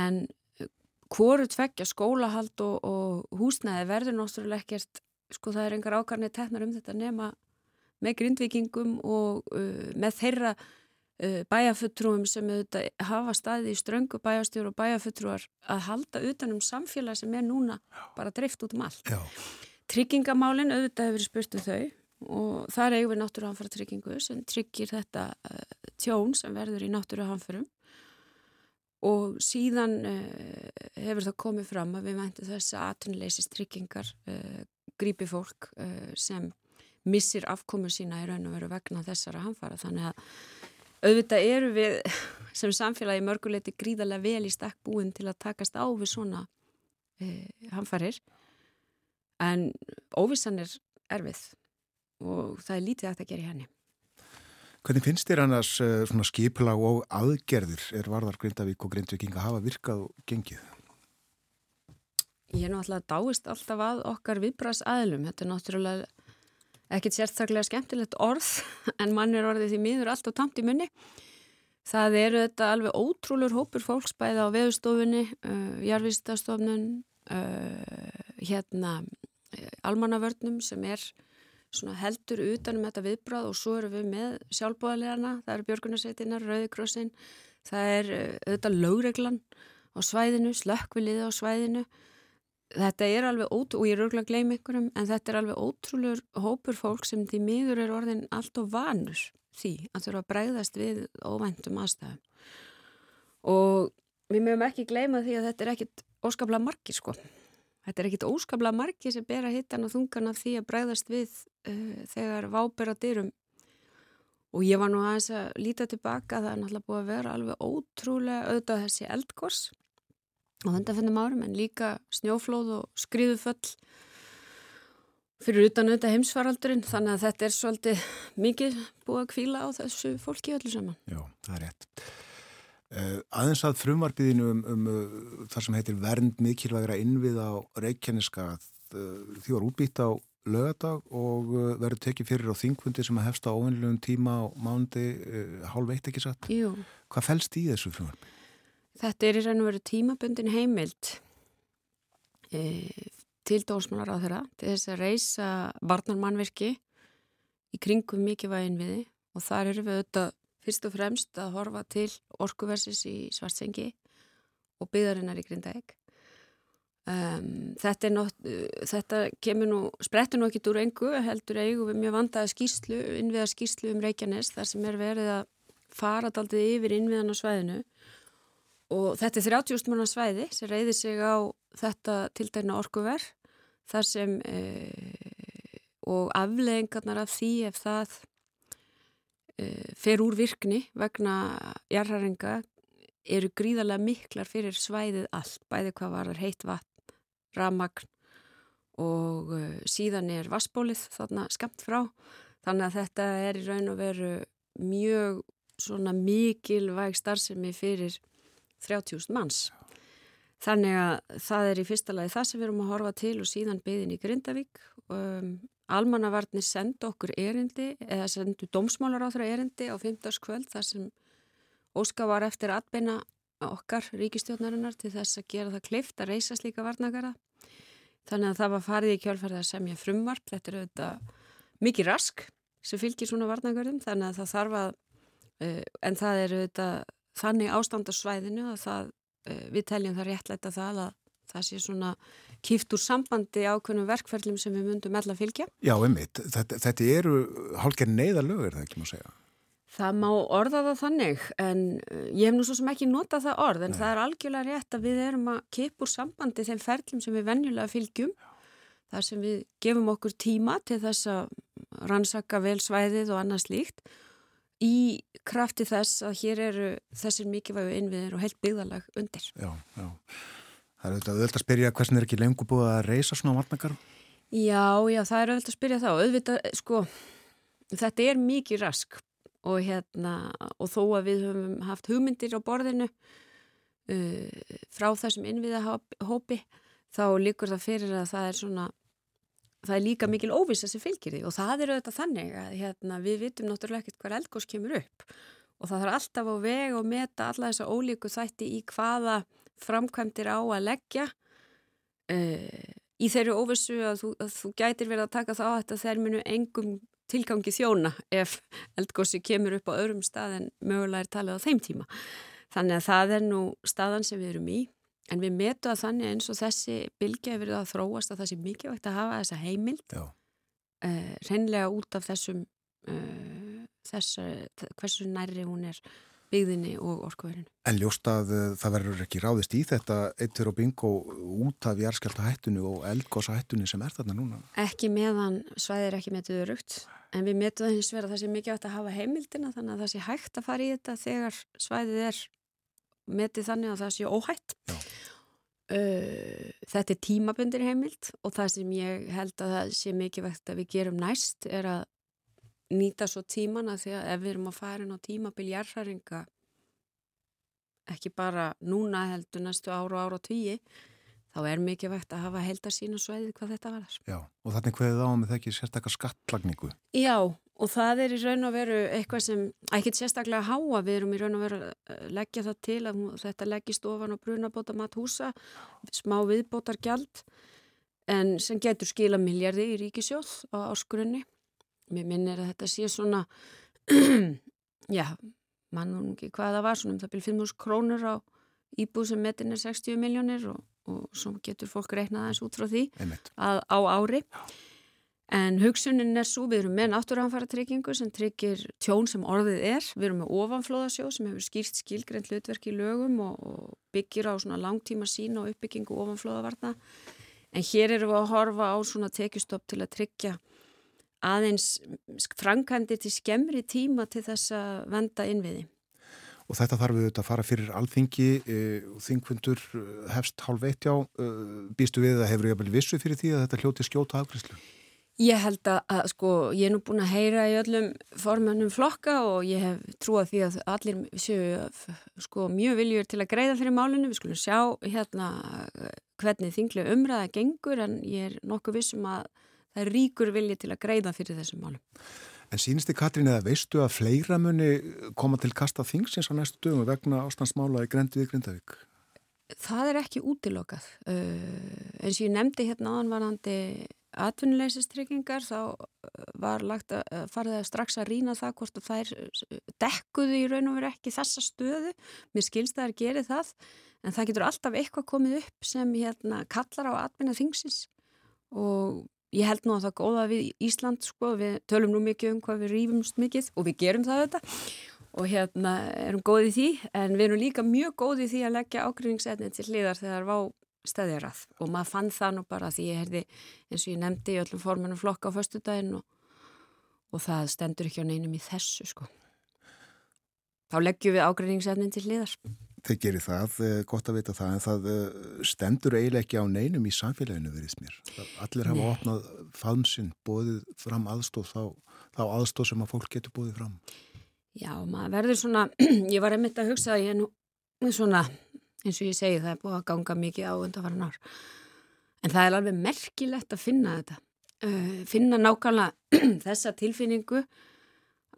Speaker 5: en eh, hvoru tveggja skólahald og, og húsnæði verður náttúrulega ekkert, sko það er engar ákarnið teknar um þetta nema með grindvikingum og uh, með þeirra uh, bæjafutrúum sem auðvitað hafa staði í ströngu bæjastjóru og bæjafutrúar að halda utanum samfélag sem er núna bara dreift út um allt. Já. Tryggingamálinn auðvitað hefur spurt um þau og þar eigum við náttúruhanfara tryggingu sem tryggir þetta uh, tjón sem verður í náttúruhanfurum og síðan uh, hefur það komið fram að við væntum þess að atunleysist tryggingar uh, grípi fólk sem missir afkomu sína í raun og veru vegna þessara hanfara þannig að auðvitað eru við <laughs> sem samfélagi mörguleiti gríðarlega vel í stakk búin til að takast á við svona hanfarir en óvissan er erfið og það er lítið aftur að gera í henni.
Speaker 1: Hvernig finnst þér annars uh, svona skipulag og aðgerðir er varðar Grindavík og Grindviking að hafa virkað og gengið?
Speaker 5: Ég er náttúrulega dáist alltaf að okkar viðbras aðlum. Þetta er náttúrulega ekkit sérstaklega skemmtilegt orð <laughs> en mann er orðið því miður allt og tamt í munni. Það eru þetta alveg ótrúlur hópur fólksbæða á veðustofunni, uh, jarfistastofnun, uh, hérna almannavörnum sem er heldur utanum þetta viðbráð og svo erum við með sjálfbóðalegana, það eru Björgunarsveitinnar, Rauðikrossin, það er eh, auðvitað lögreglan á svæðinu, slökkviliði á svæðinu. Þetta er alveg ótrúlega, og ég er örgulega að gleyma ykkurum, en þetta er alveg ótrúlega hópur fólk sem því miður er orðin allt og vanur því að þurfa að bregðast við óvæntum aðstæðum. Og við mögum ekki gleyma því að þetta er ekkit óskaplega margir sko. Þetta er ekkit óskaplega margi sem ber að hittan og þungan af því að bregðast við uh, þegar váber að dyrum og ég var nú aðeins að líta tilbaka það er náttúrulega búið að vera alveg ótrúlega auðvitað þessi eldgors á hundafennum árum en líka snjóflóð og skriðuföll fyrir utan auðvitað heimsfaraldurinn þannig að þetta er svolítið mikið búið að kvíla á þessu fólki öllu saman.
Speaker 1: Já, það er rétt. Uh, aðeins að frumvarpiðinu um, um uh, þar sem heitir vernd mikilvægra innvið á Reykjaneska uh, því var útbýtt á lögadag og verður tekið fyrir á þingfundi sem að hefsta óvinnlegum tíma á mándi hálf eitt ekki satt
Speaker 5: Jú.
Speaker 1: Hvað fælst í þessu frumvarpi?
Speaker 5: Þetta er í raun og veru tímabundin heimild e, til dósmálar á þeirra til þess að reysa varnarmannverki í kringum mikilvægin viði og þar eru við auðvitað fyrst og fremst að horfa til orkuversis í Svartsengi og byggðarinnar í Grindaeg. Um, þetta, þetta kemur nú, sprettur nú ekki úr engu, heldur eigu við mjög vandaða skýrslu, innviða skýrslu um Reykjanes þar sem er verið að fara daldið yfir innviðan á svæðinu og þetta er 30 stjórnmána svæði sem reyðir sig á þetta tildæna orkuver þar sem e, og afleðingarnar af því ef það fer úr virkni vegna jarðharinga eru gríðarlega miklar fyrir svæðið allt, bæði hvað var heitt vatn, ramagn og uh, síðan er vassbólið þarna skamt frá þannig að þetta er í raun og veru mjög svona mikilvæg starfsemi fyrir 30.000 manns Þannig að það er í fyrsta lagi það sem við erum að horfa til og síðan byðin í Grindavík. Um, Almannavarnir sendu okkur erindi eða sendu dómsmálar á þeirra erindi á 15. kvöld þar sem Óska var eftir atbeina okkar ríkistjónarinnar til þess að gera það klift að reysa slíka varnagara. Þannig að það var farið í kjálfærið að semja frumvarp. Þetta er auðvitað mikið rask sem fylgir svona varnagarum þannig að það þarf að, uh, en það er auðvitað þannig ástand á svæðinu að það, uh, við teljum það réttleita það að það sé svona kýft úr sambandi ákveðnum verkferðlum sem við myndum ella fylgja.
Speaker 1: Já, einmitt. Þetta, þetta eru hálfgerð neyðalög, er það ekki að segja?
Speaker 5: Það má orða það þannig, en uh, ég hef nú svo sem ekki notað það orð, en Nei. það er algjörlega rétt að við erum að kipa úr sambandi þeim ferðlum sem við venjulega fylgjum, þar sem við gefum okkur tíma til þess að rannsaka vel svæðið og annað slíkt, í krafti þess að hér eru þessir mikilvægu innviðir og heilt byggðalag undir.
Speaker 1: Já, já. Það er auðvitað að spyrja hversin er ekki lengur búið að reysa svona varnakar?
Speaker 5: Já, já, það er auðvitað að spyrja þá. Auðvitað, sko, þetta er mikið rask og hérna, og þó að við höfum haft hugmyndir á borðinu uh, frá þessum innviðahópi, þá líkur það fyrir að það er svona, það er líka mikil óvisa sem fylgir því og það er auðvitað þannig að hérna, við vitum náttúrulega ekkert hver eldgós kemur upp og það þarf alltaf á veg og meta alla þessa ólíku þætti í hvaða framkvæmdir á að leggja uh, í þeirri óvissu að þú, að þú gætir verið að taka það á þetta þeir munu engum tilgangi þjóna ef eldgósi kemur upp á öðrum stað en mögulega er talið á þeim tíma. Þannig að það er nú staðan sem við erum í en við metu að þannig eins og þessi bylgja hefur verið að þróast að það sé mikilvægt að hafa þessa heimild uh, reynlega út af þessum uh, þess, hversu nærri hún er byggðinni og orkuverinu.
Speaker 1: En ljóst að uh, það verður ekki ráðist í þetta eittur og bingo út af jærskjálta hættunu og eldgósa hættunu sem er þarna núna?
Speaker 5: Ekki meðan svæðir ekki metuðu rugt en við metuðu hins vegar að það sé mikið átt að hafa heimildina þannig að það sé hægt að fara í þetta þegar svæðið er metið þannig að það sé óhætt. Uh, þetta er tímabundir heimild og það sem ég held að það sé mikið vegt að við gerum næst er að nýta svo tímana því að ef við erum að fara inn á tímabil jærfæringa ekki bara núna heldur næstu ára og ára og tvíi þá er mikið vegt að hafa held að sína sveiði hvað þetta var.
Speaker 1: Já, og þannig hverðið á með það ekki sérstaklega skattlagningu?
Speaker 5: Já, og það er í raun og veru eitthvað sem, ekkit sérstaklega háa, við erum í raun og veru að leggja það til að þetta leggist ofan og brunabóta mat húsa, smá viðbótar gjald, en sem getur skila miljardi í ríkisjóð á áskurunni mér minnir að þetta sé svona <clears throat> já, mannum ekki hvað það var svona um það byrjum 5.000 krónur á íbúð sem metin er 60 miljónir og, og svo getur fólk reiknað aðeins út frá því að, á ári. Já. en hugsunin er svo, við erum með náttúrhanfara tryggingu sem tryggir tjón sem orðið er, við erum með ofanflóðasjó sem hefur skýrt skilgreynd hlutverk í lögum og, og byggir á svona langtíma sína og uppbyggingu ofanflóðavarna. En hér erum við að horfa á svona tekjustopp til að tryggja aðeins framkvæmdi til skemmri tíma til þess að venda innviði.
Speaker 1: Og þetta þarf við að fara fyrir alþingi, e, þingfundur e, hefst hálf eitt já, e, býstu við að hefur ég að byrja vissu fyrir því að þetta hljóti skjóta afgriðslu?
Speaker 5: Ég held að, að sko, ég er nú búin að heyra í öllum formannum flokka og ég hef trúið því að allir séu sko, mjög viljur til að greiða fyrir málunum. Við skulum sjá hérna hvernig þinglega umræða gengur en ég er nokkuð vissum að það er ríkur vilji til að greiða fyrir þessum málum.
Speaker 1: En sínist þið Katrín eða veistu að fleira muni koma til kasta þingsins á næstu dögum vegna ástandsmála í Grendiði Grindavík?
Speaker 5: Það er ekki útilokað. Uh, eins og ég nefndi hérna áðanvarandi atvinnulegsistryggingar þá uh, var lagt að fara það strax að rína það hvort að þær uh, dekkuðu í raun og veru ekki þessa stöðu. Mér skilst það er gerið það en það getur alltaf eitthvað komið upp sem hérna kallar á atvinna þingsins og ég held nú að það góða við Ísland sko, við tölum nú mikið um hvað við rýfumst mikið og við gerum það þetta og hérna erum góðið því en við erum líka mjög góðið því að leggja ágrinningsetni til hliðar þegar vá stæðjarað og maður fann það nú bara því ég herði eins og ég nefndi í öllum formunum flokka á föstudaginn og, og það stendur ekki á neinum í þessu sko. Þá leggjum við ágrinningsetnin til hliðar
Speaker 1: þeir gerir það, eh, gott að vita það en það eh, stendur eiginlega ekki á neinum í samfélaginu veriðs mér. Allir hafa Nei. opnað fansinn bóðið fram aðstóð þá, þá aðstóð sem að fólk getur bóðið fram.
Speaker 5: Já, maður verður svona <clears throat> ég var einmitt að hugsa að ég nú svona eins og ég segi það er búið að ganga mikið á undanfæran ár. En það er alveg merkilegt að finna þetta. Uh, finna nákvæmlega <clears throat> þessa tilfinningu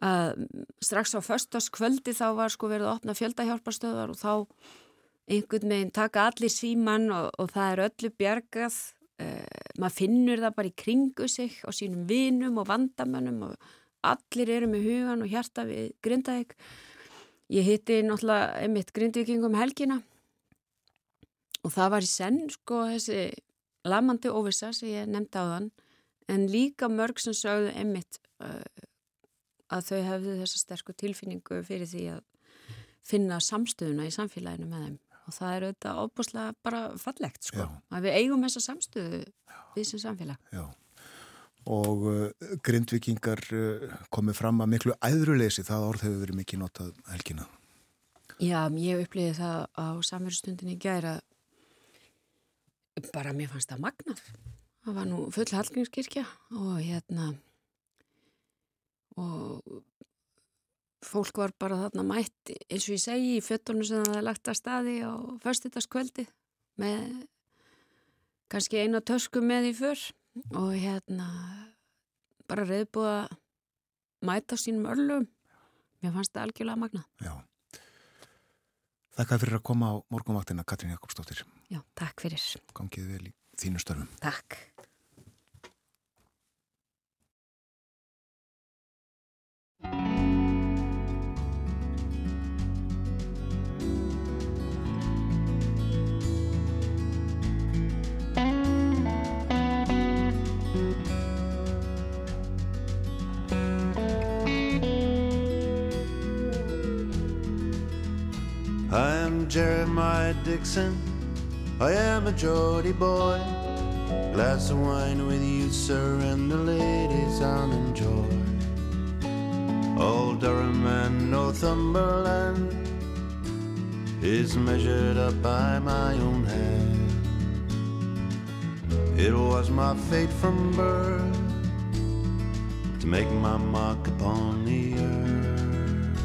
Speaker 5: að strax á förstaskvöldi þá var sko verið að opna fjöldahjálparstöðar og þá einhvern veginn taka allir síman og, og það er öllu bjargað. Uh, maður finnur það bara í kringu sig á sínum vinum og vandamönnum og allir eru með hugan og hjarta við grindaðeg ég hitti náttúrulega einmitt grindvikingum helgina og það var í senn sko þessi lamandi óvisa sem ég nefndi á þann en líka mörg sem sögðu einmitt uh, að þau hefðu þessa sterku tilfinningu fyrir því að finna samstöðuna í samfélaginu með þeim og það er auðvitað óbúslega bara fallegt sko, Já. að við eigum þessa samstöðu við sem samfélag
Speaker 1: Já. og uh, grindvikingar uh, komið fram að miklu æðruleysi, það orð hefur verið mikið notað helgina
Speaker 5: Já, ég upplýði það á samverðstundinni gæra bara mér fannst það magnaf það var nú full hallgrímskirkja og hérna og fólk var bara þarna mætt eins og ég segi í föttunum sem það lagt að staði á förstutaskvöldi með kannski eina tösku með í fyrr og hérna bara reyðbúið að mæta sínum örlum mér fannst það algjörlega magna
Speaker 1: Já. Þakka fyrir að koma á morgunvaktina Katrín Jakobsdóttir.
Speaker 5: Já, takk fyrir.
Speaker 1: Gangið vel í þínu störfum.
Speaker 5: Takk
Speaker 6: I am Jeremiah Dixon. I am a Geordie boy. Glass of wine with you, sir, and the ladies I'll enjoy. Durham and Northumberland is measured up by my own hand. It was my fate from birth to make my mark upon the earth.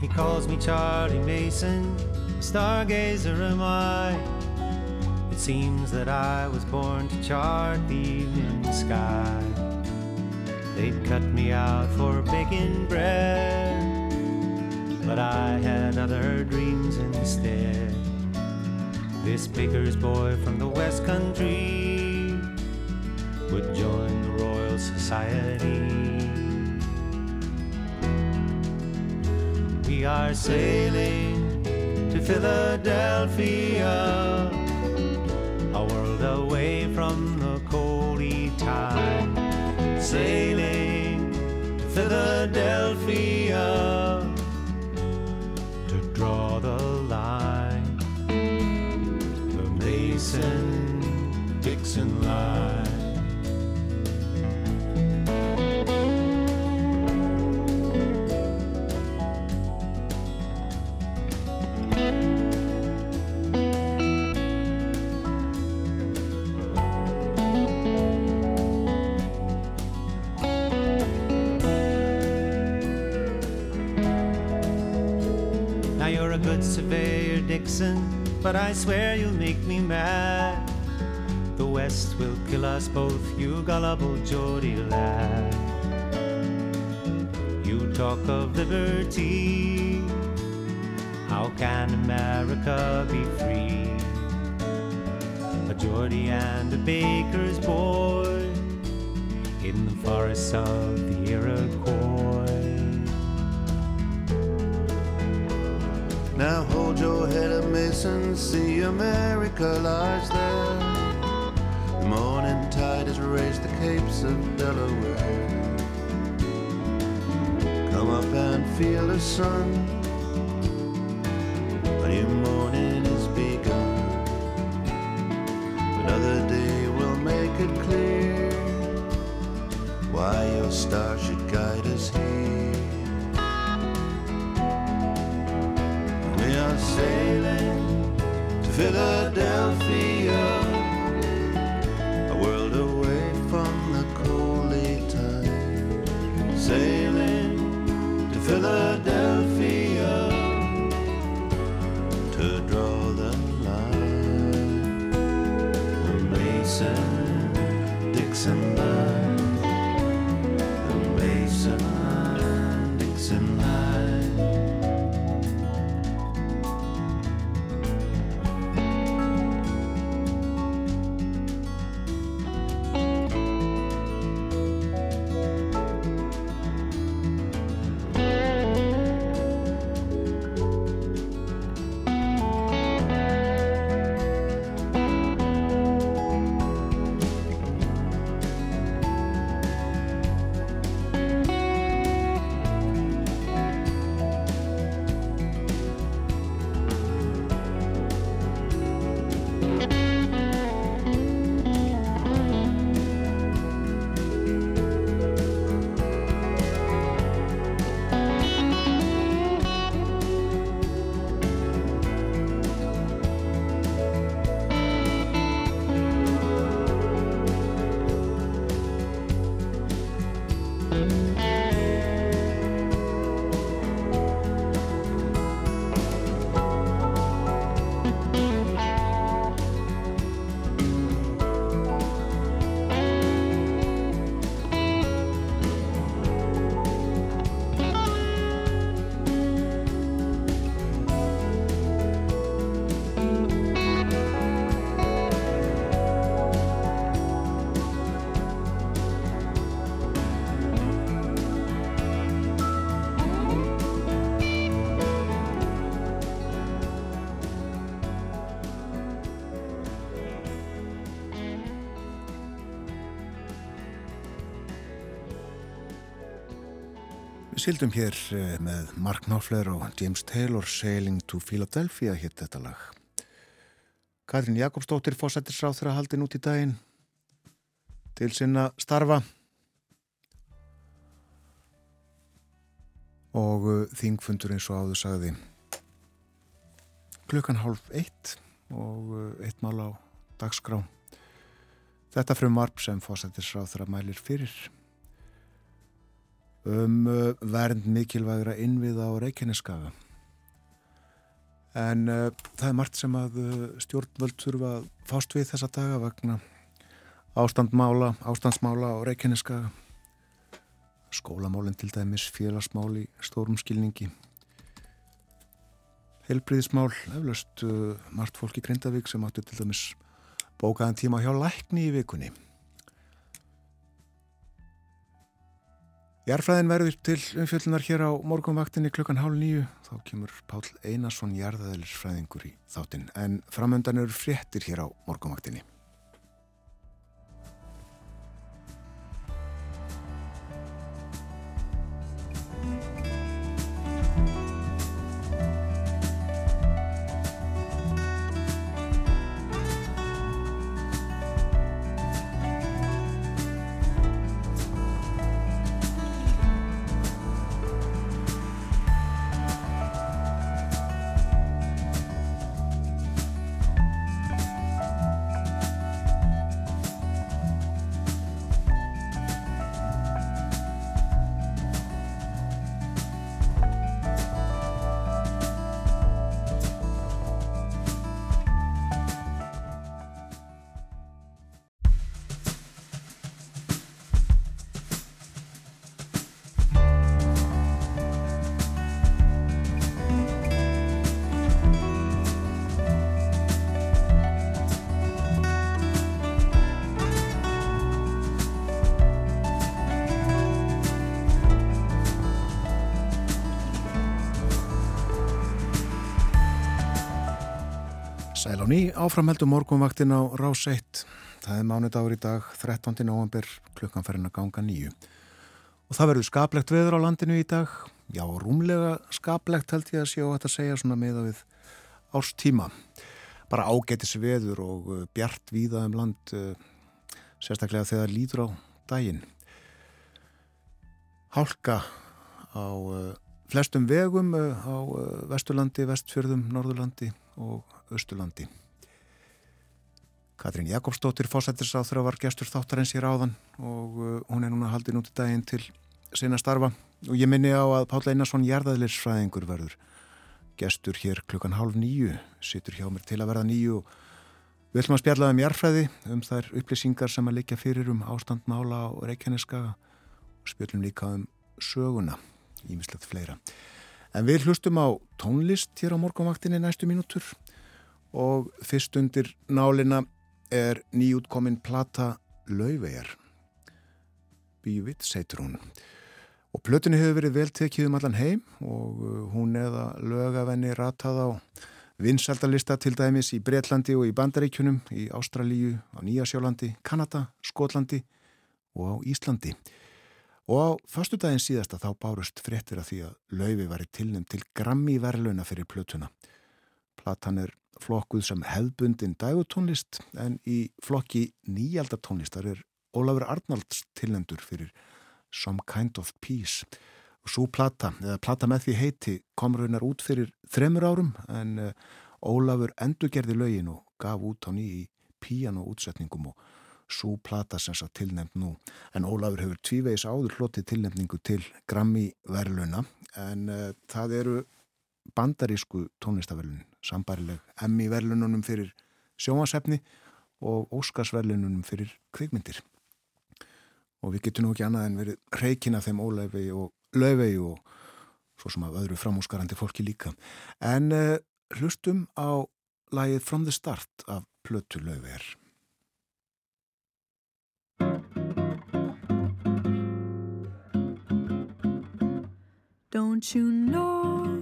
Speaker 7: He calls me Charlie Mason, stargazer am I. It seems that I was born to chart the evening sky. They'd cut me out for baking bread, but I had other dreams instead. This baker's boy from the West Country would join the Royal Society. We are sailing to Philadelphia, a world away from the coldy tide. Sailing Philadelphia but I swear you'll make me mad. The West will kill us both, you gullible Geordie lad. You talk of liberty, how can America be free? A Geordie and a baker's boy in the forests of the Iroquois.
Speaker 6: Now hold your head up, Mason, see America lies there. The morning tide has raised the capes of Delaware. Come up and feel the sun. A new morning is begun. Another day will make it clear why your star to
Speaker 1: sildum hér eh, með Mark Knopfler og James Taylor Sailing to Philadelphia hitt þetta lag. Katrín Jakobsdóttir fósættisráð þeirra haldin út í daginn til sinna starfa og uh, þingfundur eins og áður sagði klukkan hálf eitt og uh, eitt mál á dagskrá. Þetta frum varp sem fósættisráð þeirra mælir fyrir um uh, vernd mikilvægra innviða á Reykjaneskaga. En uh, það er margt sem að uh, stjórnvöld þurfa að fást við þessa daga vegna ástandmála, ástandsmála á Reykjaneskaga. Skólamálinn til dæmis, félagsmál í stórum skilningi. Helbriðismál, eflaust uh, margt fólk í Grindavík sem áttu til dæmis bókaðan tíma hjá lækni í vikunni. Jarfræðin verður til umfjöldunar hér á morgunvaktinni klukkan hálf nýju. Þá kemur Pál Einarsson jarðaðilisfræðingur í þáttinn. En framöndan eru fréttir hér á morgunvaktinni. Ný, áframheldu morgunvaktin á Rás 1. Það er mánudagur í dag, 13. november, klukkan færinn að ganga nýju. Og það verður skaplegt veður á landinu í dag. Já, rúmlega skaplegt held ég að sjá þetta segja svona meða við árstíma. Bara ágætis veður og uh, bjart víða um land, uh, sérstaklega þegar lítur á daginn. Hálka á uh, flestum vegum á Vesturlandi, Vestfjörðum, Norðurlandi og Östurlandi. Katrín Jakobsdóttir fósættisáþra var gestur þáttarins í ráðan og uh, hún er núna haldin út í daginn til sinna starfa og ég minni á að Páll Einarsson jarðaðlirsfræðingur verður gestur hér klukkan hálf nýju, sittur hjá mér til að verða nýju og Við ætlum að spjallaða um jærfræði, um þær upplýsingar sem að liggja fyrir um ástandmála á Reykjaneskaga og spjallum líka um söguna, ímislegt fleira. En við hlustum á tónlist hér á morgunvaktinni næstu mínútur og fyrst undir nálina er nýjútkomin plata Lauvegar. Bívitt, seitur hún. Og plötunni hefur verið vel tekið um allan heim og uh, hún eða lögavenni ratað á vinsaldalista til dæmis í Breitlandi og í Bandaríkjunum, í Ástralíu, á Nýjasjólandi, Kanada, Skotlandi og á Íslandi. Og á förstu daginn síðasta þá bárust fréttir að því að laufi var í tilnum til grammi verðluna fyrir plötuna. Platan er flokkuð sem hefðbundin dagutónlist en í flokki nýjaldartónlistar er Ólafur Arnalds tilnendur fyrir Some Kind of Peace og Svo plata, eða plata með því heiti, kom raunar út fyrir þremur árum en uh, Ólafur endurgerði lögin og gaf út á nýji píanoútsetningum og svo plata sem sá tilnefnd nú. En Ólafur hefur tvívegis áður hlotið tilnefningu til Grammy verðluna en uh, það eru bandarísku tónlistaverlunin, sambarileg Emmy verðlununum fyrir sjómasefni og Óskarsverðlununum fyrir kvikmyndir. Og við getum nú ekki annað en verið reykina þeim Ólafi og laufey og svo sem að öðru framúsgarandi fólki líka. En uh, hlustum á lagið From the Start af Plötu laufeyr.
Speaker 8: Don't you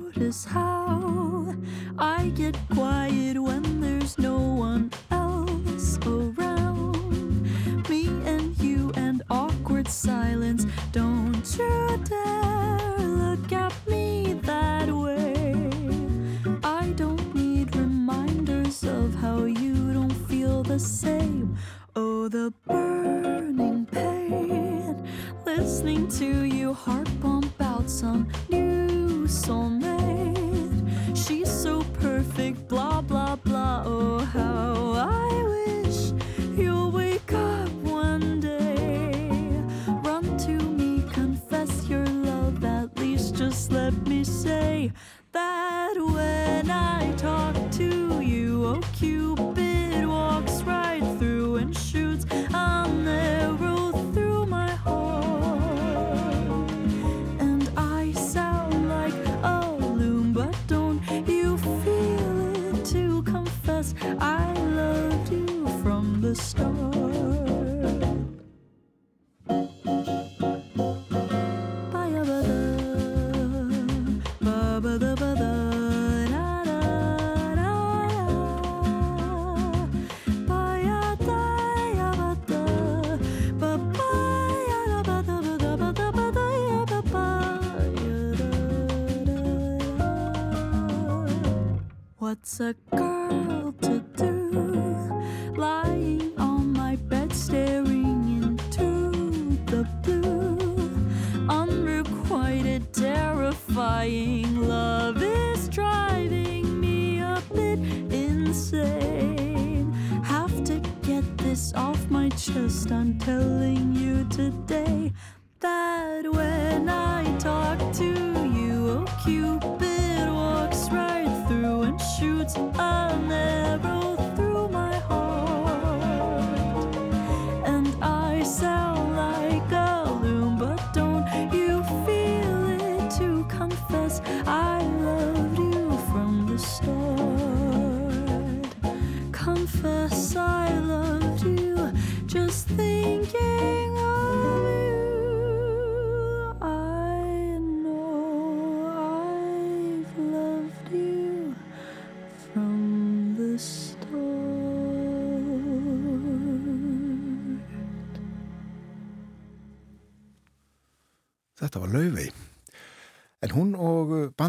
Speaker 8: notice how I get quiet when there's no one else around? Me and you and awkward silence. Don't you dare look at me that way. I don't need reminders of how you don't feel the same. Oh, the burning pain. Listening to you heart pump out some new soulmate. So perfect, blah, blah, blah. Oh, how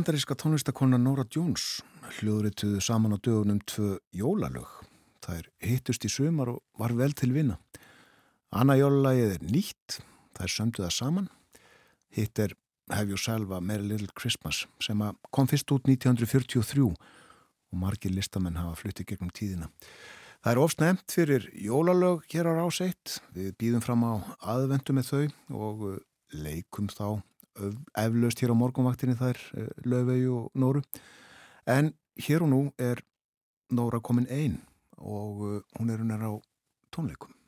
Speaker 1: bandaríska tónlistakonna Nora Jones hljóðrituðu saman á dögunum tvö jólalög. Það er hittust í sumar og var vel til vinna. Anna jólalagið er nýtt, það er sömduð það saman. Hitt er Have You Selva Merry Little Christmas sem kom fyrst út 1943 og margir listamenn hafa fluttið gegnum tíðina. Það er ofsnæmt fyrir jólalög hér á ráseitt. Við býðum fram á aðvendu með þau og leikum þá eflaust hér á morgunvaktinni þær Löfvegi og Nóru. En hér og nú er Nóra komin einn
Speaker 2: og uh, hún er hennar á tónleikum.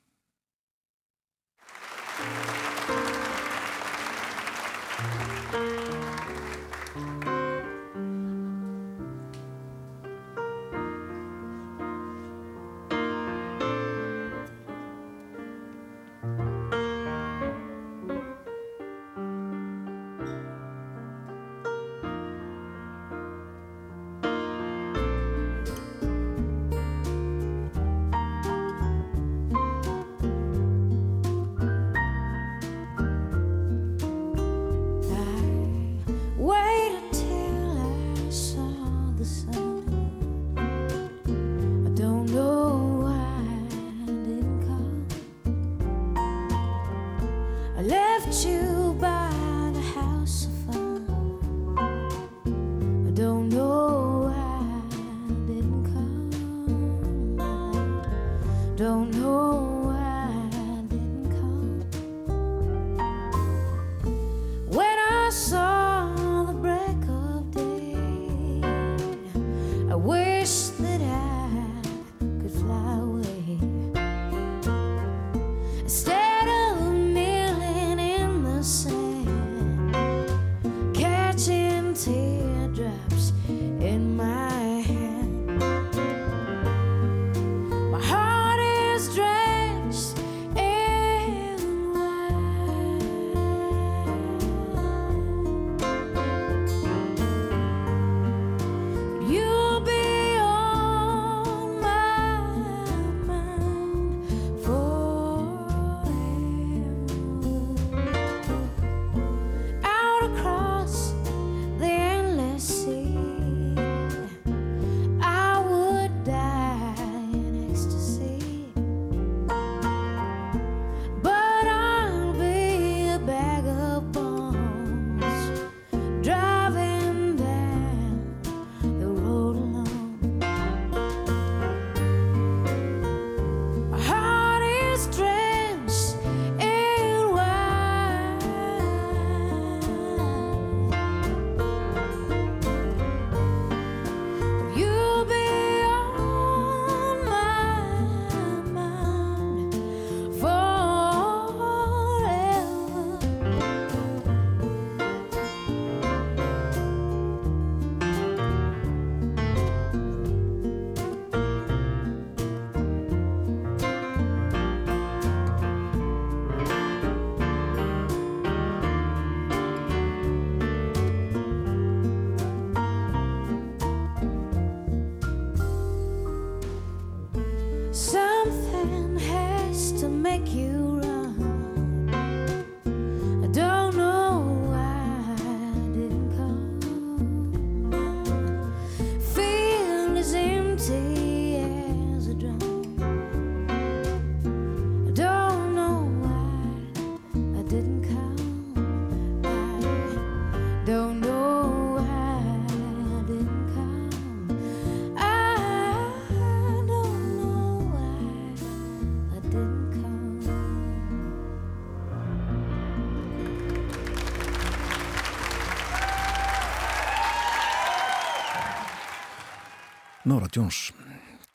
Speaker 2: Nora Jones,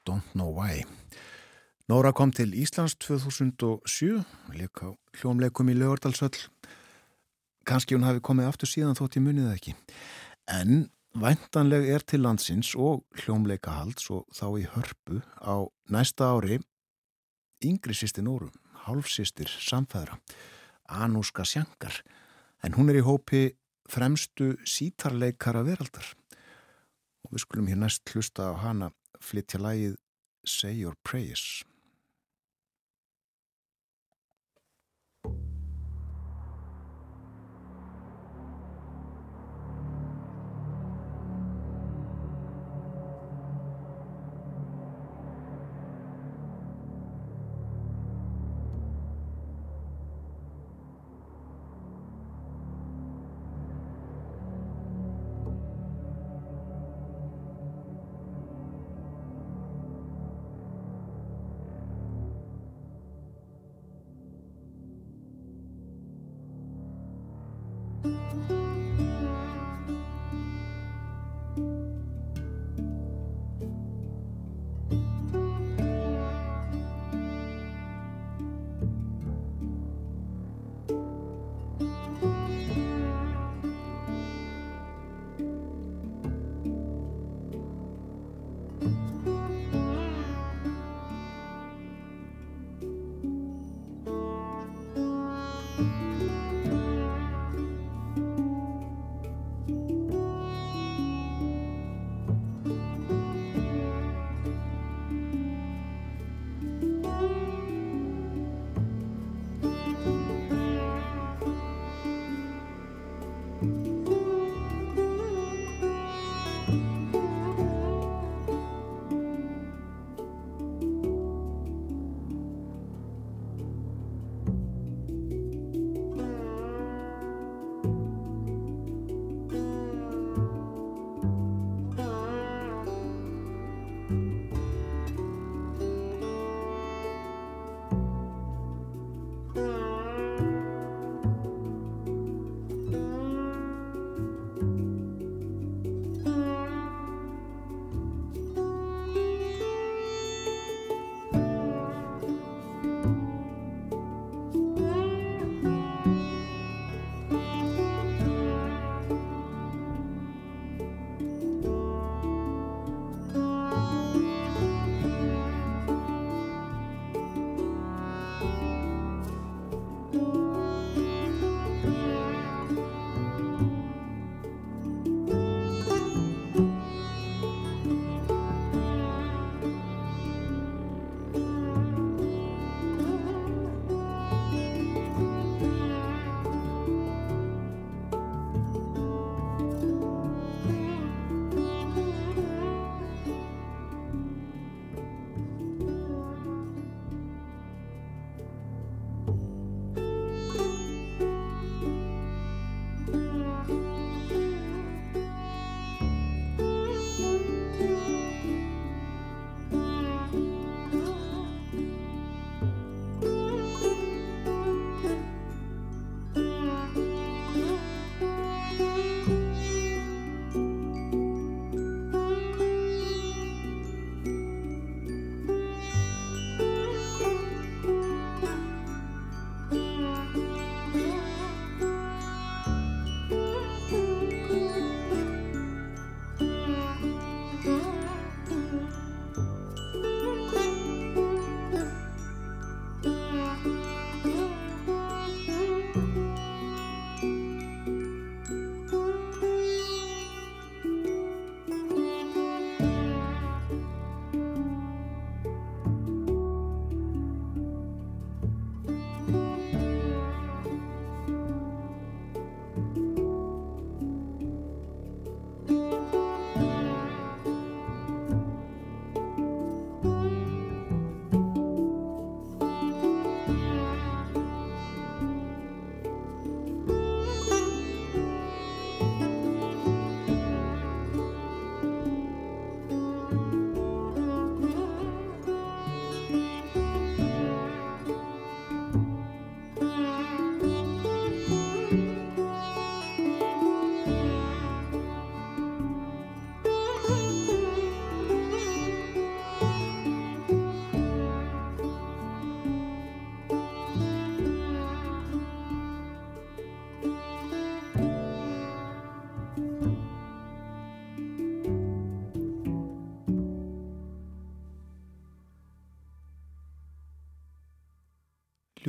Speaker 2: Don't Know Why. Nora kom til Íslands 2007, leika hljómleikum í Leordalsöll. Kanski hún hafi komið aftur síðan þótt ég munið ekki. En væntanleg er til landsins og hljómleikahalds og þá í hörpu á næsta ári yngri sýsti Nóru, hálfsýstir samfæðra, Anúska Sjankar. En hún er í hópi fremstu sítarleikara veraldar og við skulum hér næst hlusta á hana flytja lægið Say Your Praise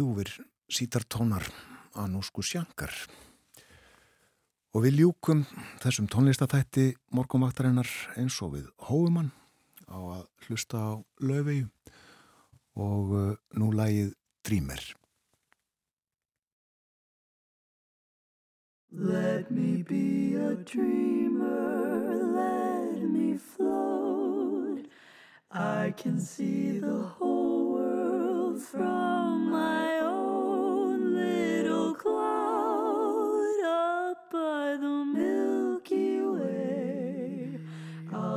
Speaker 1: ljúfir sítartónar Anúsku Sjankar. Og við ljúkum þessum tónlistatætti morgumvaktarinnar eins og við hófumann á að hlusta á löfegu og uh, nú lægið Dreamer.
Speaker 8: Let me be a dreamer, let me float. I can see the whole world from my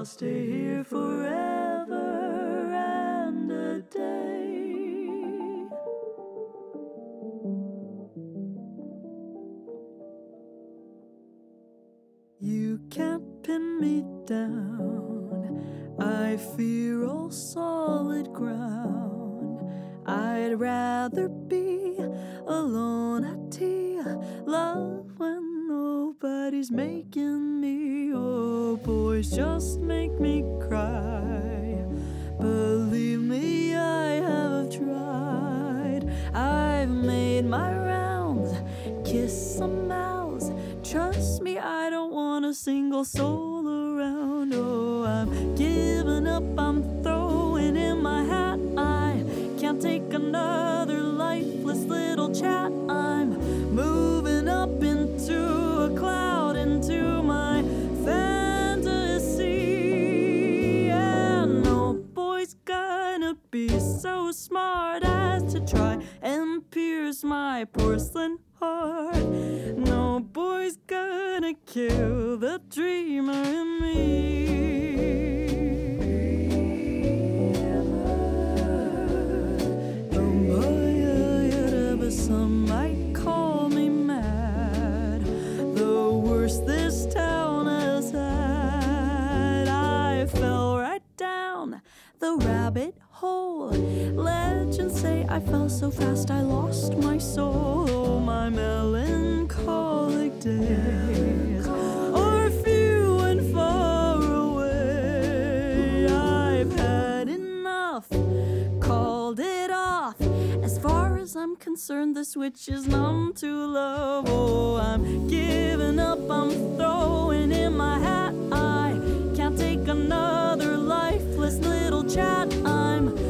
Speaker 8: I'll stay here forever and a day. You can't pin me down. I fear all solid ground. I'd rather be alone at tea. Love nobody's oh. making me. Oh, boys, just make me cry. Believe me, I have tried. I've made my rounds, kissed some mouths. Trust me, I don't want a single soul around. Oh, I'm giving up, I'm throwing in my hat. I can't take another lifeless little chat. I'm moving up into pierce my porcelain heart. No boy's gonna kill the dreamer in me. Some might call me mad. The worst this town has had. I fell right down the rabbit hole. Legends say I fell so fast I lost my soul. My melancholic days are few and far away. I've had enough, called it off. As far as I'm concerned, the switch is numb to love. Oh, I'm giving up, I'm throwing in my hat. I can't take another lifeless little chat. I'm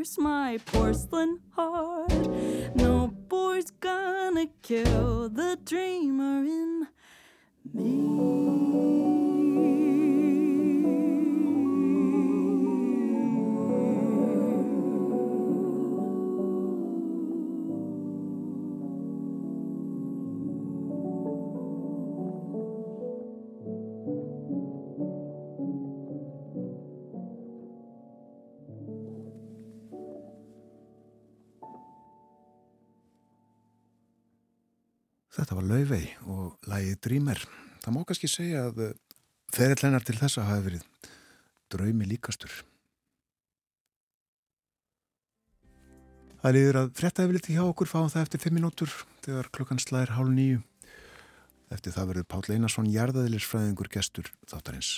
Speaker 8: pierce my porcelain heart. No boy's gonna kill the dreamer in
Speaker 1: Þetta var Laufey og lægið Dreamer. Það má kannski segja að þeirri lennar til þessa hafi verið draumi líkastur. Það líður að frétta hefur litið hjá okkur, fáum það eftir 5 minútur þegar klukkan slæðir hálf nýju. Eftir það verður Páll Einarsson jarðaðilisfræðingur gestur þáttarins.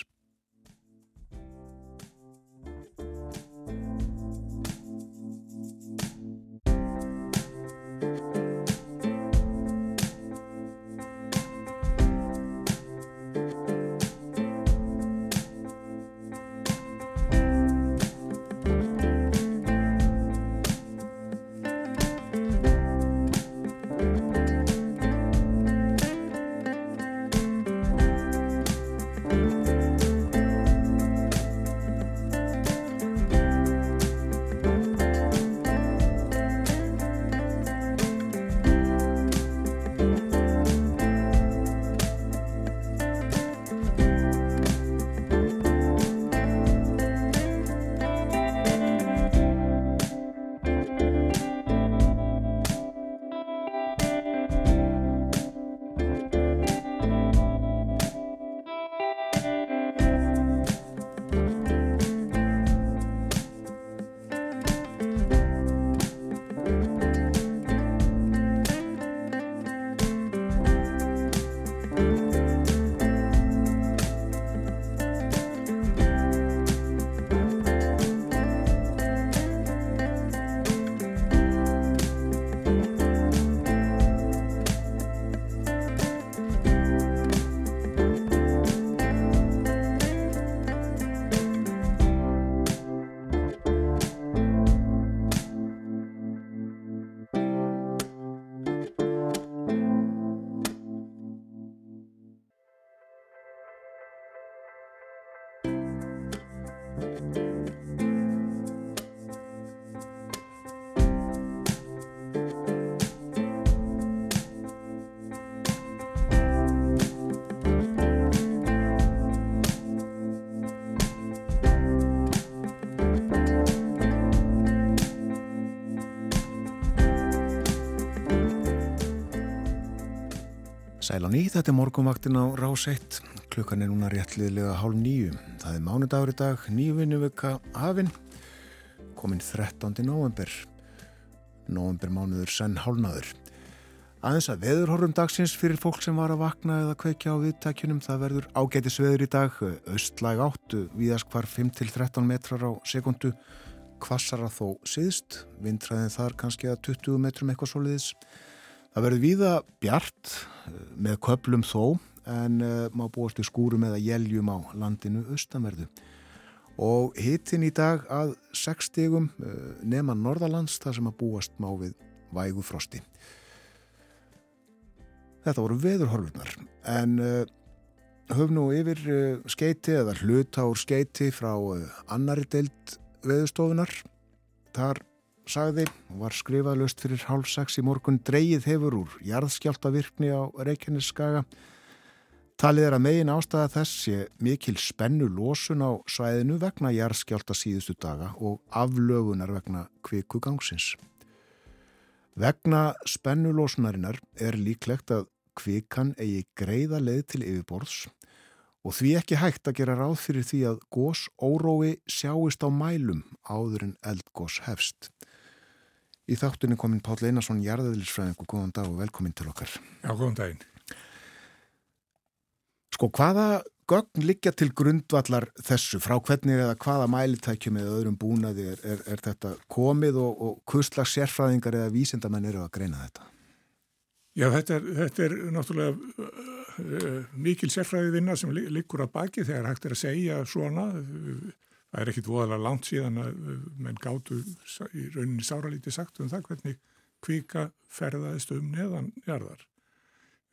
Speaker 1: Sæl á ný, þetta er morgunvaktin á Rás 1. Klukkan er núna réttliðlega hálf nýju. Það er mánudagur í dag, nýjuvinu vika hafinn. Komin 13. november. November mánuður senn hálnaður. Aðeins að veðurhorfum dagsins fyrir fólk sem var að vakna eða kveikja á viðtækjunum. Það verður ágætis veður í dag. Östlæg áttu, viðast hvar 5-13 metrar á sekundu. Kvassara þó síðst. Vindræðin þar kannski að 20 metrum eitthvað soliðis. Það verður víða bjart með köplum þó en uh, má búast við skúrum eða jæljum á landinu austanverðu. Og hittin í dag að 6 stegum uh, nema Norðalands þar sem að búast má við vægu frosti. Þetta voru veðurhorfurnar en uh, höfum nú yfir skeiti eða hluta úr skeiti frá annari deild veðustofunar. Þar sagði og var skrifað löst fyrir hálf sex í morgun dreyið hefur úr jarðskjáltavirkni á Reykjaneskaga. Talið er að megin ástæða þess sé mikil spennu lósun á svæðinu vegna jarðskjálta síðustu daga og aflögunar vegna kviku gangsins. Vegna spennu lósunarinnar er líklegt að kvikan eigi greiða leið til yfirborðs og því ekki hægt að gera ráð fyrir því að gós órói sjáist á mælum áður en eldgós hefst. Í þáttunni kominn Páll Einarsson, jarðaðilisfræðingu, góðan dag og velkomin til okkar.
Speaker 9: Já, góðan daginn.
Speaker 1: Sko, hvaða gögn liggja til grundvallar þessu? Frá hvernig eða hvaða mælitækjum eða öðrum búnaði er, er, er þetta komið og, og kustlags sérfræðingar eða vísindamenn eru að greina þetta?
Speaker 9: Já, þetta er, þetta er náttúrulega uh, mikil sérfræði vinna sem liggur að baki þegar hægt er að segja svona. Það er ekkit voðalega langt síðan að menn gáttu í rauninni sáralíti sagt um það hvernig kvika ferðaðist um neðan jarðar.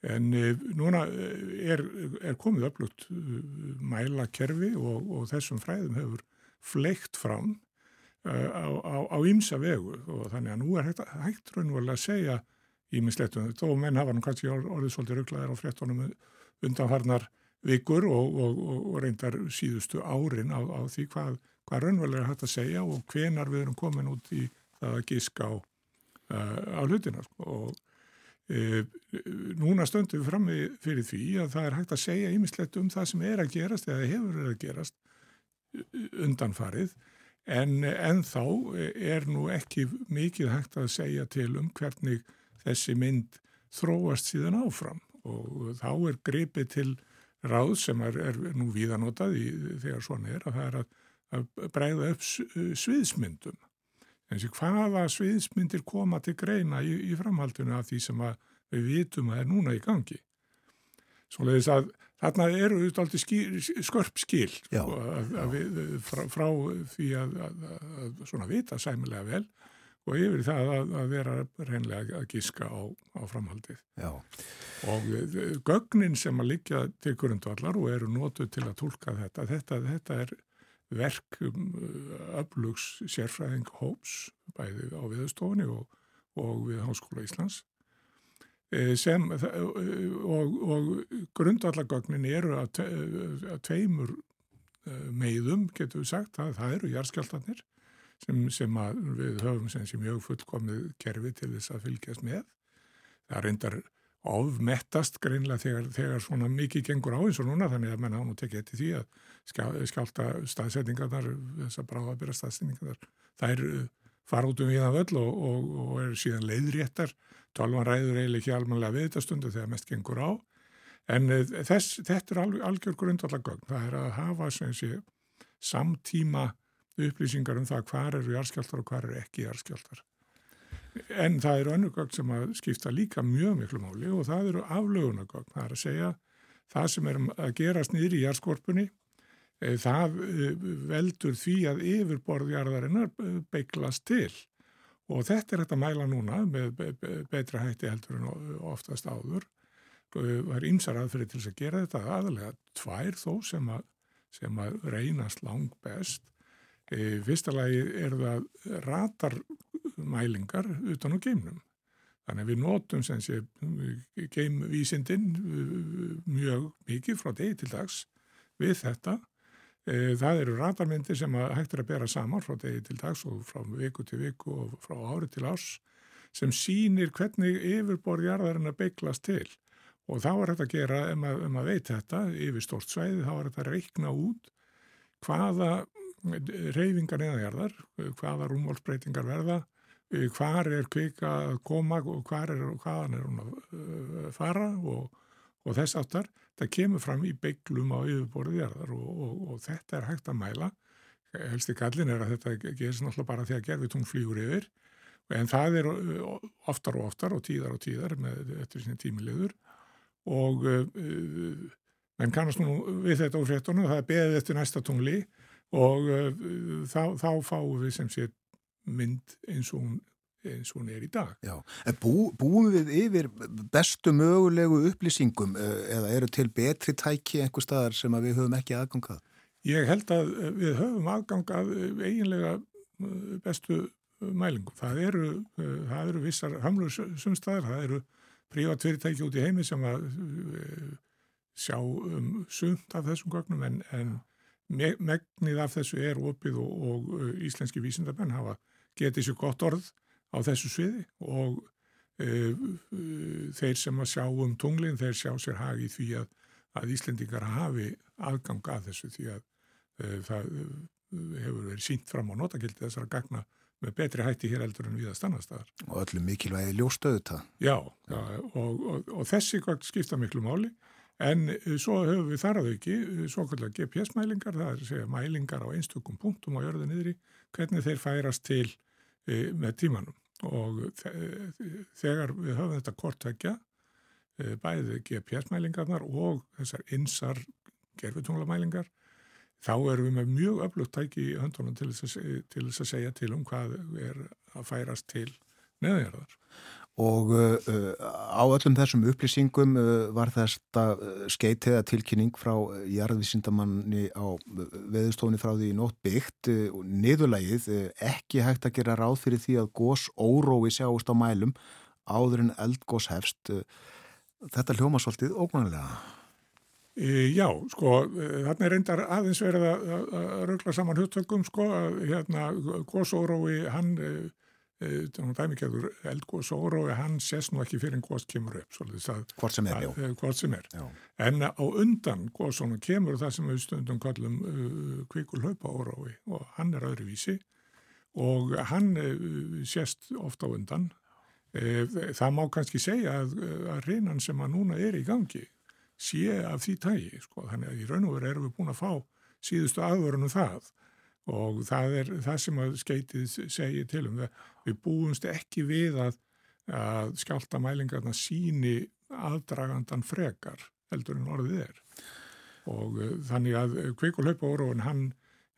Speaker 9: En e, núna er, er komið upplutt mæla kerfi og, og þessum fræðum hefur fleikt fram á ymsa vegu og þannig að nú er hægt, hægt raunverulega að segja íminsleitum. Þó menn hafa nú kannski orðið svolítið rugglaðir á fréttonum undanfarnar vikur og, og, og reyndar síðustu árin á, á því hvað, hvað raunverulega er hægt að segja og hvenar við erum komin út í það að gíska á, uh, á hlutina. Sko. Og e, núna stöndum við fram fyrir því að það er hægt að segja ímislegt um það sem er að gerast eða hefur verið að gerast undanfarið en, en þá er nú ekki mikið hægt að segja til um hvernig þessi mynd þróast síðan áfram og þá er gripið til ráð sem er, er nú víðanotað í, þegar svona er að það er að, að bregða upp sviðsmyndum. En því hvaða sviðsmyndir koma til greina í, í framhaldinu af því sem við vitum að er núna í gangi. Svoleiðis að þarna eru alltaf skörp skil sko, að, að við, frá, frá því að, að svona vita sæmilega vel og yfir það að, að vera reynlega að gíska á, á framhaldið.
Speaker 1: Já.
Speaker 9: Og gögnin sem að liggja til grundvallar og eru nótuð til að tólka þetta, þetta, þetta er verk um öflugs sérfræðing hóps, bæði á viðstofunni og, og við Háskóla Íslands sem, og, og grundvallagögnin eru að, að tveimur meiðum, getur við sagt, það, það eru jarðskjáltanir sem, sem við höfum sem sé mjög fullkomið kerfi til þess að fylgjast með. Það reyndar ofmettast greinlega þegar, þegar svona mikið gengur á eins og núna þannig að menn hafa nú tekið þetta því að skjálta staðsetningarnar, þess að bráða að byrja staðsetningarnar, það er fara út um við það völl og, og, og er síðan leiðréttar, tálvan ræður eiginlega ekki almanlega við þetta stundu þegar mest gengur á. En þess, þetta er algjör grundvallagögn, það er að hafa sé samtíma upplýsingar um það hvað eru jarðskjáltar og hvað eru ekki jarðskjáltar. En það eru önnugögn sem að skipta líka mjög miklu máli og það eru aflögunagögn. Það er að segja það sem er að gerast niður í jarðskorpunni, það veldur því að yfirborðjarðarinnar beiglast til og þetta er þetta að mæla núna með betra hætti heldur en oftast áður. Það er ymsar aðferði til þess að gera þetta aðalega tvær þó sem að, sem að reynast lang best E, fyrsta lagi er það ratarmælingar utan á geimnum. Þannig að við notum sé geimvísindin mjög mikið frá degi til dags við þetta. E, það eru ratarmyndir sem hægt er að bera saman frá degi til dags og frá viku til viku og frá ári til árs sem sínir hvernig yfirborðjarðarinn að beiglast til. Og þá er þetta að gera, ef ef maður veit þetta, yfir stort svæði, þá er þetta að reikna út hvaða reyfingar neðanjarðar, hvaða rúmválsbreytingar verða, hvar er kvika að koma og hvar er, hvaðan er hún að uh, fara og, og þess aftar. Það kemur fram í beiglum á yfirborðjarðar og, og, og þetta er hægt að mæla. Helsti gallin er að þetta gerist náttúrulega bara því að gerfitún flýgur yfir en það er oftar og oftar og tíðar og tíðar með eftir sinni tímilegur og menn kannast nú við þetta úr fréttunum, það er beðið eftir næsta tungli og uh, þá, þá fáum við sem sé mynd eins og hún eins og hún er í dag.
Speaker 1: Já, en bú, búum við yfir bestu mögulegu upplýsingum eða eru til betri tæki einhver staðar sem við höfum ekki aðgangað?
Speaker 9: Ég held að við höfum aðgangað eiginlega bestu mælingum. Það eru, það eru vissar hamlur sumstaðar, það eru prívatfyrirtæki út í heimi sem að sjá um sumt af þessum gögnum en, en megnið af þessu er opið og, og íslenski vísindamenn hafa getið sér gott orð á þessu sviði og e, þeir sem að sjá um tunglinn, þeir sjá sér hagi því að, að Íslendingar hafi aðgang að þessu því að e, það hefur verið sínt fram á notakildi þessara gagna með betri hætti hér eldur en við að stannastæðar.
Speaker 1: Og öllum mikilvægi ljóstöðu það.
Speaker 9: Já, já og, og, og þessi skipta miklu máli en svo höfum við þar að auki svo kallar GPS-mælingar, það er að segja mælingar á einstökum punktum á jörðu niðri, hvernig þeir færast til e, með tímanum og þegar við höfum þetta kortækja, e, bæði GPS-mælingarnar og þessar insar gerfutunglamælingar þá erum við með mjög öflugt tæki í höndunum til þess, að, segja til um hvað er að færast til neðanjarðar.
Speaker 1: Og uh, á öllum þessum upplýsingum uh, var þetta skeitiða tilkynning frá jarðvísindamanni á veðustofni frá því nótt byggt uh, og niðurlægið ekki hægt að gera ráð fyrir því að gós órói sjáust á mælum áður en eldgós hefst. Þetta hljóma svolítið ógnanlega.
Speaker 9: Já, sko, þarna er reyndar aðeins verið að rögla saman hugtökum, sko, að hérna góðsórói, hann, þannig að dæmikjæður eldgóðsórói, hann sést nú ekki fyrir en góðs kemur upp, það.
Speaker 1: Hvort sem er, já.
Speaker 9: Hvort sem er. En á undan góðsónu kemur það sem við stundum kallum uh, kvikulhaupa órói og hann er öðruvísi og hann uh, sést ofta á undan. Það má kannski segja að, að reynan sem að núna er í gangi sé af því tægi, sko, þannig að í raun og veru erum við búin að fá síðustu aðvörunum það og það er það sem að skeitið segir til um það. Við búumst ekki við að, að skjálta mælingarna síni aðdragandan frekar heldur en orðið er. Og uh, þannig að kveikulaupa orðun hann,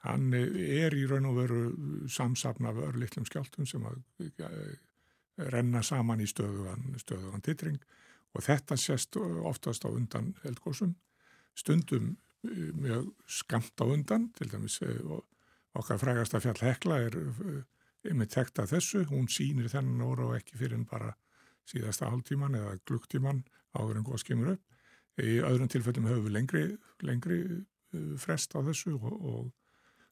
Speaker 9: hann er í raun og veru samsafna af örlittlum skjáltum sem að uh, renna saman í stöðugan, stöðugan tittring og þetta sést oftast á undan eldgóðsum, stundum mjög skamt á undan, til dæmis okkar frægasta fjall Hekla er yfir tekta þessu, hún sínir þennan óra og ekki fyrir en bara síðasta hálftíman eða glukktíman áður en góð skimur upp. Í öðrum tilfellum höfum við lengri, lengri frest á þessu og, og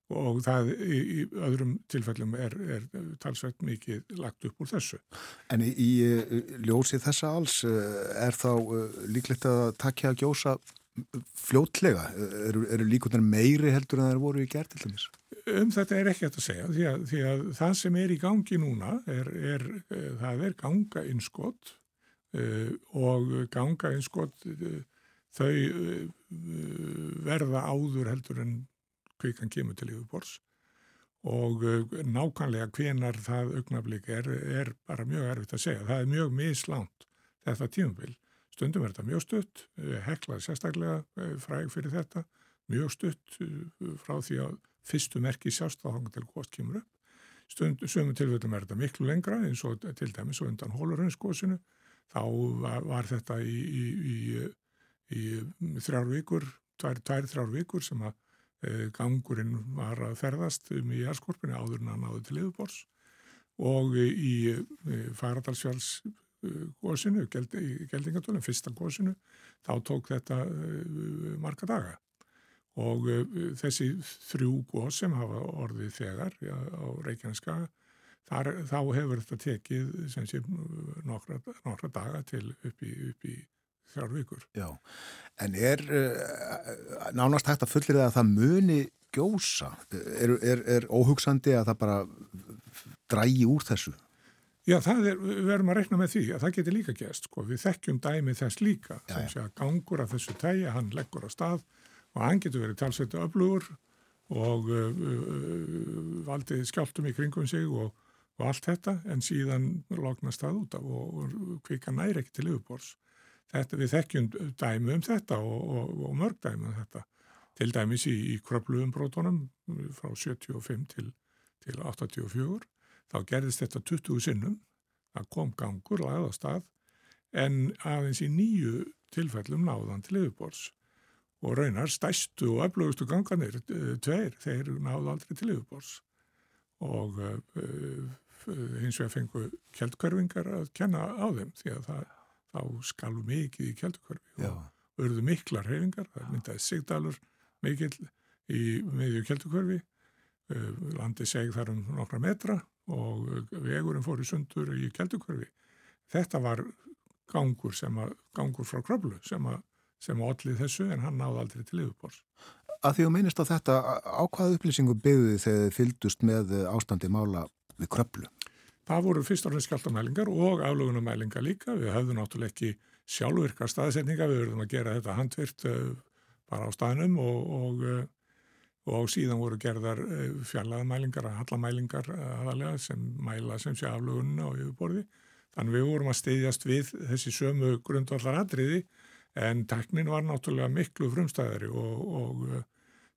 Speaker 9: og það í, í öðrum tilfellum er, er talsveit mikið lagt upp úr þessu.
Speaker 1: En í, í ljósið þessa alls er þá líklegt að takja að gjósa fljótlega? Eru, eru líkunar meiri heldur en það eru voru í gerð til dæmis?
Speaker 9: Um þetta er ekki hægt að segja því að, því að það sem er í gangi núna er, er það er ganga innskott uh, og ganga innskott uh, þau uh, verða áður heldur en kvikan kemur til yfirbors og nákvæmlega hvenar það augnablík er, er bara mjög erfitt að segja. Það er mjög mislánt þetta tíumbil. Stundum er þetta mjög stutt, heklað sérstaklega fræg fyrir þetta, mjög stutt frá því að fyrstu merki sjást á hangar til góðst kemur upp. Sömum tilvægum er þetta miklu lengra eins og til dæmis og undan hólurhundskósinu. Þá var, var þetta í, í, í, í þrjár vikur, tvær, tvær þrjár vikur sem að e, gangurinn var að ferðast um í Jærskorpunni áður en hann náði til Liðubors og í e, Faradalsfjalls góðsynu, geldingatölum, fyrsta góðsynu, þá tók þetta uh, marga daga og uh, þessi þrjú góð sem hafa orðið þegar ja, á Reykjaneska, þar, þá hefur þetta tekið sé, nokkra, nokkra daga til upp í, upp í þrjár vikur.
Speaker 1: Já, en er uh, nánast hægt að fullir það að það muni gjósa? Er, er, er óhugsandi að það bara drægi úr þessu?
Speaker 9: Já, það er, við verðum að rekna með því að það getur líka gæst, sko, við þekkjum dæmi þess líka, já, sem sé að gangur af þessu tægi, hann leggur á stað og hann getur verið talsveitu öflugur og uh, uh, valdið skjáltum í kringum sig og, og allt þetta, en síðan lognast það út af og, og kvika næri ekki til yfirbors. Þetta, við þekkjum dæmi um þetta og, og mörg dæmi um þetta, til dæmis í, í kröpluðum brotunum frá 75 til, til 84 þá gerðist þetta 20 sinnum, það kom gangur lagða stað en aðeins í nýju tilfellum náðan til yfirbors og raunar stæstu og öflugustu ganganir, eh, tveir, þeir náðu aldrei til yfirbors og uh, hins vegar fengu kjeldkörfingar að kenna á þeim því að það, þá skalu mikið í kjeldkörfi og auðvitað miklar reyfingar, það myndaði sigdalur mikil í meðju kjeldkörfi, landi seg þar um nokkra metra og vegurinn fór í sundur í keldukörfi. Þetta var gangur, að, gangur frá kröflu sem að, að ollið þessu en hann náði aldrei til yfirbors.
Speaker 1: Að því að minnist á þetta, á hvað upplýsingu byggði þegar þið fyldust með ástandi mála við kröflu?
Speaker 9: Það voru fyrst og fremst skjáltamælingar og aflögunumælingar líka. Við höfðum náttúrulega ekki sjálfvirkar staðsetninga, við verðum að gera þetta handvirt uh, bara á staðnum og, og uh, og síðan voru gerðar eh, fjallaðamælingar, hallamælingar eh, aðalega sem mæla sem sé aflugunna á yfirborði. Þannig við vorum að steyðjast við þessi sömu grundvallar atriði en teknin var náttúrulega miklu frumstæðari og, og uh,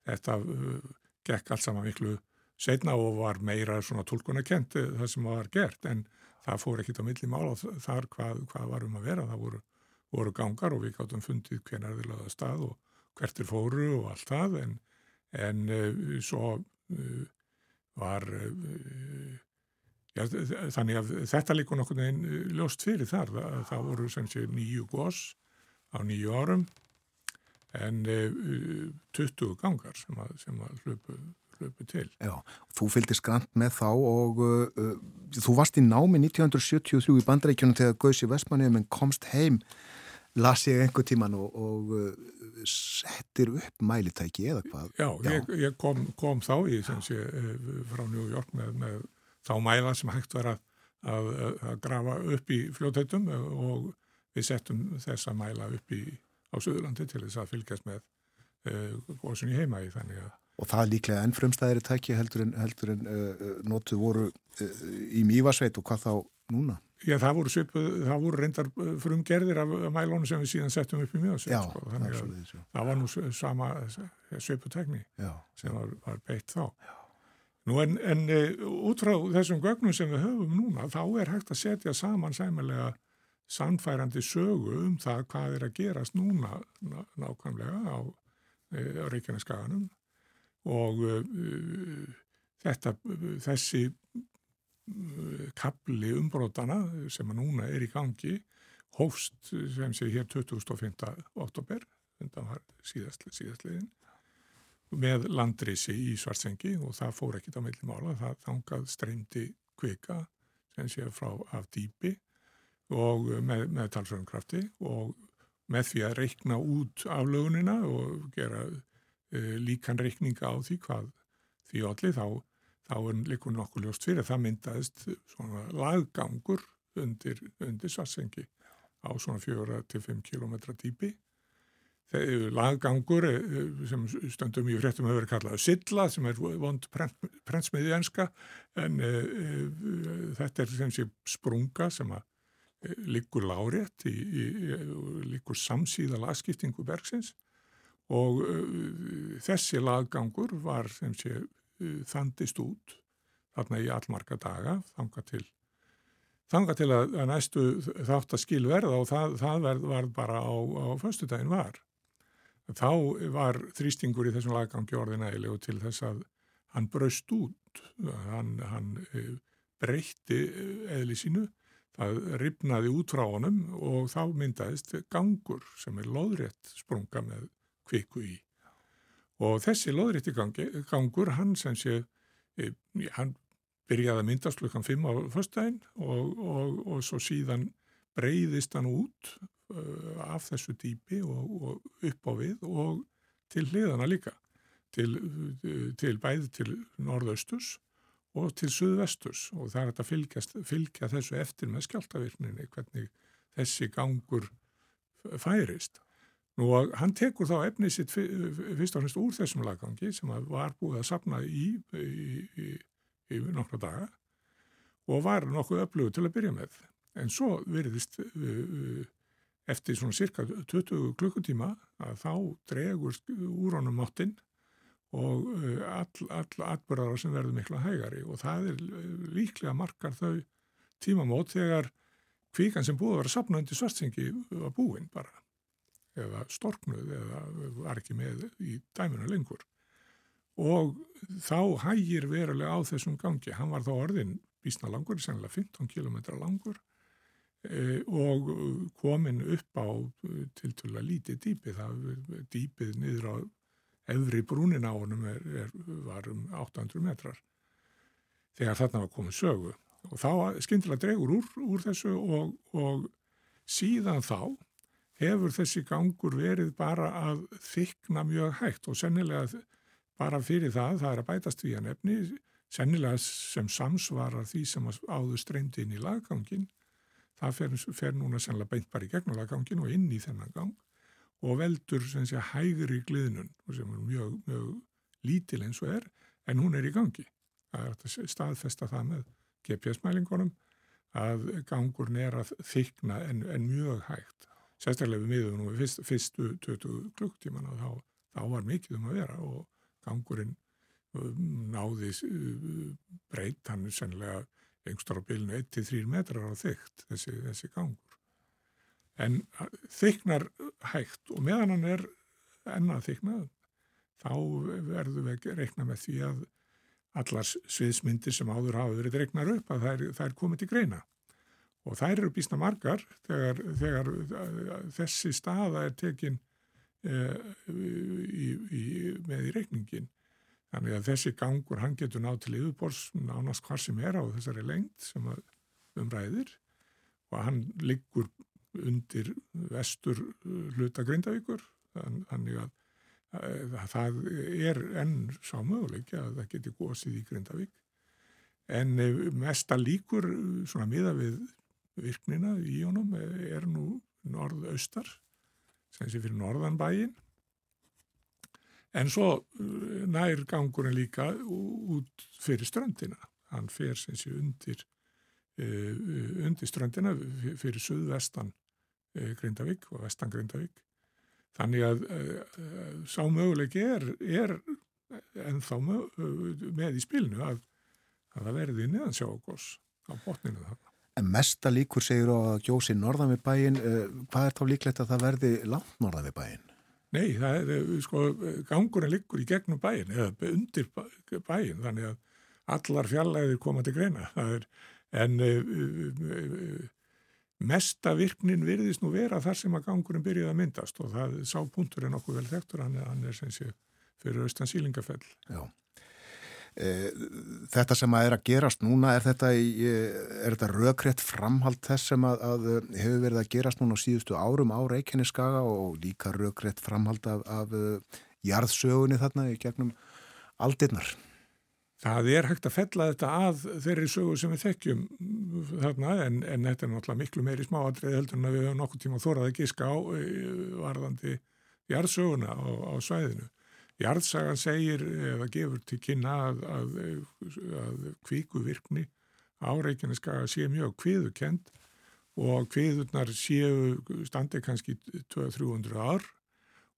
Speaker 9: þetta uh, gekk allt saman miklu setna og var meira svona tólkunarkent það sem var gert. En það fór ekkit á milli mála þar hvað, hvað varum að vera. Það voru, voru gangar og við gáttum fundið hvernig það laða stað og hvertir fóru og allt það. En en svo var já, þannig að þetta líkur nokkur ljóst fyrir þar. Það, það voru sem sé nýju gós á nýju árum en 20 gangar sem að, sem að hlöpu, hlöpu til.
Speaker 1: Já, þú fylgist grann með þá og uh, þú varst í námi 1973 í bandreikjunum þegar Gauðs í Vestmanniðum en komst heim las ég einhver tíman og, og settir upp mælitæki eða hvað?
Speaker 9: Já, Já. Ég, ég kom, kom þá í sé, eh, frá New York með, með þá mæla sem hægt var að, að, að grafa upp í fljótheitum og við settum þessa mæla upp í, á Suðurlandi til þess að fylgjast með góðsum í heima í þannig að
Speaker 1: Og það er líklega ennfremstæðir tæki heldur en, heldur en uh, notuð voru uh, í mývasveit og hvað þá núna?
Speaker 9: Já, það voru, svipu, það voru reyndar frumgerðir af mælónu sem við síðan settum upp í mjöðsveit. Sko. Þannig að það, það var nú sama sviputekni sem var, var beitt þá. Já. Nú en, en út frá þessum gögnum sem við höfum núna, þá er hægt að setja saman sæmilega sannfærandi sögu um það hvað er að gerast núna ná, nákvæmlega á, e, á Reykjaneskaganum og e, þetta, þessi kapli umbrótana sem að núna er í gangi hófst sem sé hér 2005. oktober síðast, síðastliðin með landrisi í Svartsengi og það fór ekkit á millimála það þangað streymdi kvika sem sé frá af dýpi og með, með talsvörnkrafti og með því að reikna út aflögunina og gera uh, líkan reikninga á því hvað því allir þá þá er líkur nokkuð ljóst fyrir það myndaðist svona laggangur undir, undir Svarsengi á svona 4-5 km dýpi. Laggangur eh, sem stöndum í fréttum hefur verið kallað Silla sem er vond prentsmiði enska en e, e, þetta er sem sé sprunga sem að líkur lárétt líkur samsíða lagskiptingu bergsins og þessi laggangur var sem sé þandist út þarna í allmarga daga þanga til, þanga til að, að næstu þátt að skil verða og það, það verð, var bara á, á föstudagin var. Þá var þrýstingur í þessum laggangi orðin ægilegu til þess að hann braust út, hann, hann eh, breytti eh, eðli sínu, það ripnaði út frá honum og þá myndaðist gangur sem er loðrétt sprunga með kviku í. Og þessi loðrétti gangur, hann sem sé, eh, hann byrjaði að myndast klukkan 5 á förstæðin og, og, og svo síðan breyðist hann út uh, af þessu dýpi og, og upp á við og til hliðana líka, til, uh, til bæði til norðaustus og til suðvestus og það er að fylgjast, fylgja þessu eftir með skjáltavirkninni, hvernig þessi gangur færist. Nú og hann tekur þá efnið sitt fyrst og fremst úr þessum laggangi sem var búið að sapna í, í nokkra daga og var nokkuð öflugur til að byrja með. En svo veriðist eftir svona cirka 20 klukkutíma að þá dregur úr honum máttinn og all, all atbyrðara sem verður mikla hægari. Og það er líklega margar þau tímamót þegar kvíkan sem búið að vera sapna undir svartsengi var búinn bara. Eða storknuð eða var ekki með í dæminu lengur. Og þá hægir verulega á þessum gangi, hann var þá orðin bísna langur, sennilega 15 km langur e, og komin upp á til að lítið dýpið, það dýpið niður á efri brúnin á honum er, er, var um 800 metrar þegar þarna var komið sögu. Og þá skyndilega dregur úr, úr þessu og, og síðan þá hefur þessi gangur verið bara að þykna mjög hægt og sennilega bara fyrir það, það er að bætast við að nefni, sennilega sem samsvarar því sem áður streymdi inn í laggangin, það fer, fer núna sennilega beint bara í gegnum laggangin og inn í þennan gang og veldur sé hægri gliðnun sem er mjög, mjög lítil eins og er, en hún er í gangi. Það er að staðfesta það með GPS-mælingunum að gangurn er að þykna en, en mjög hægt sérstaklega við miðum nú fyrst, fyrstu 20 klukktíman og þá, þá var mikið um að vera og gangurinn um, náði uh, breytt, hann sennilega einhverstar á bylnu 1-3 metrar á þygt þessi, þessi gangur en þyknar hægt og meðan hann er ennað þyknað þá verðum við ekki reikna með því að allar sviðsmyndir sem áður hafa verið reiknar upp að það er, komið til greina og þær eru býstna margar þegar, þegar þessi staða er tekin uh, í, í, með í reikningin. Þannig að þessi gangur, hann getur nátt til yfirbors nánast hvað sem er á þessari lengt sem umræðir og hann liggur undir vestur hluta Grindavíkur þannig að, að, að það er enn sá möguleik að það geti gósið í Grindavík. En eh, mesta líkur svona miða við virknina í honum er nú norðaustar sem sé fyrir norðanbæin en svo uh, nær gangurinn líka út fyrir ströndina. Hann fer sem sé undir uh, undir ströndina fyrir suðvestan. uh, Grindavík og vestan Grindavík þannig að sá möguleiki er, er ennþá með í spilnu að, að það verði neðansjágós á botninu þarna
Speaker 1: En mesta líkur segir á að gjósi norðan við bæin, hvað er þá líklegt að það verði langt norðan við bæin?
Speaker 9: Nei, það er, eh, sko, gangurinn líkur í gegnum bæin eða undir bæin, þannig að allar fjallæðir koma til greina. Er, en mesta virknin virðist nú vera þar sem að gangurinn byrjuði að myndast og það sá punktur er nokkuð vel þektur, hann er, hann er sem sé fyrir austan sílingafell.
Speaker 1: Já. Eh, þetta sem að er að gerast núna, er þetta, er þetta rökrétt framhald þess sem að, að hefur verið að gerast núna á síðustu árum á Reykjaneskaga og líka rökrétt framhald af, af jarðsögunni þarna í gegnum aldirnar?
Speaker 9: Það er hægt að fella þetta að þeirri sögu sem við þekkjum þarna en, en þetta er náttúrulega miklu meiri smáadrið heldur en að við höfum nokkur tíma þórað að gíska á varðandi jarðsöguna á, á svæðinu. Jarðsagan segir eða gefur til kynna að, að, að kvíkuvirkni áreikinniska sé mjög kviðukend og kviðurnar séu standi kannski 200-300 ár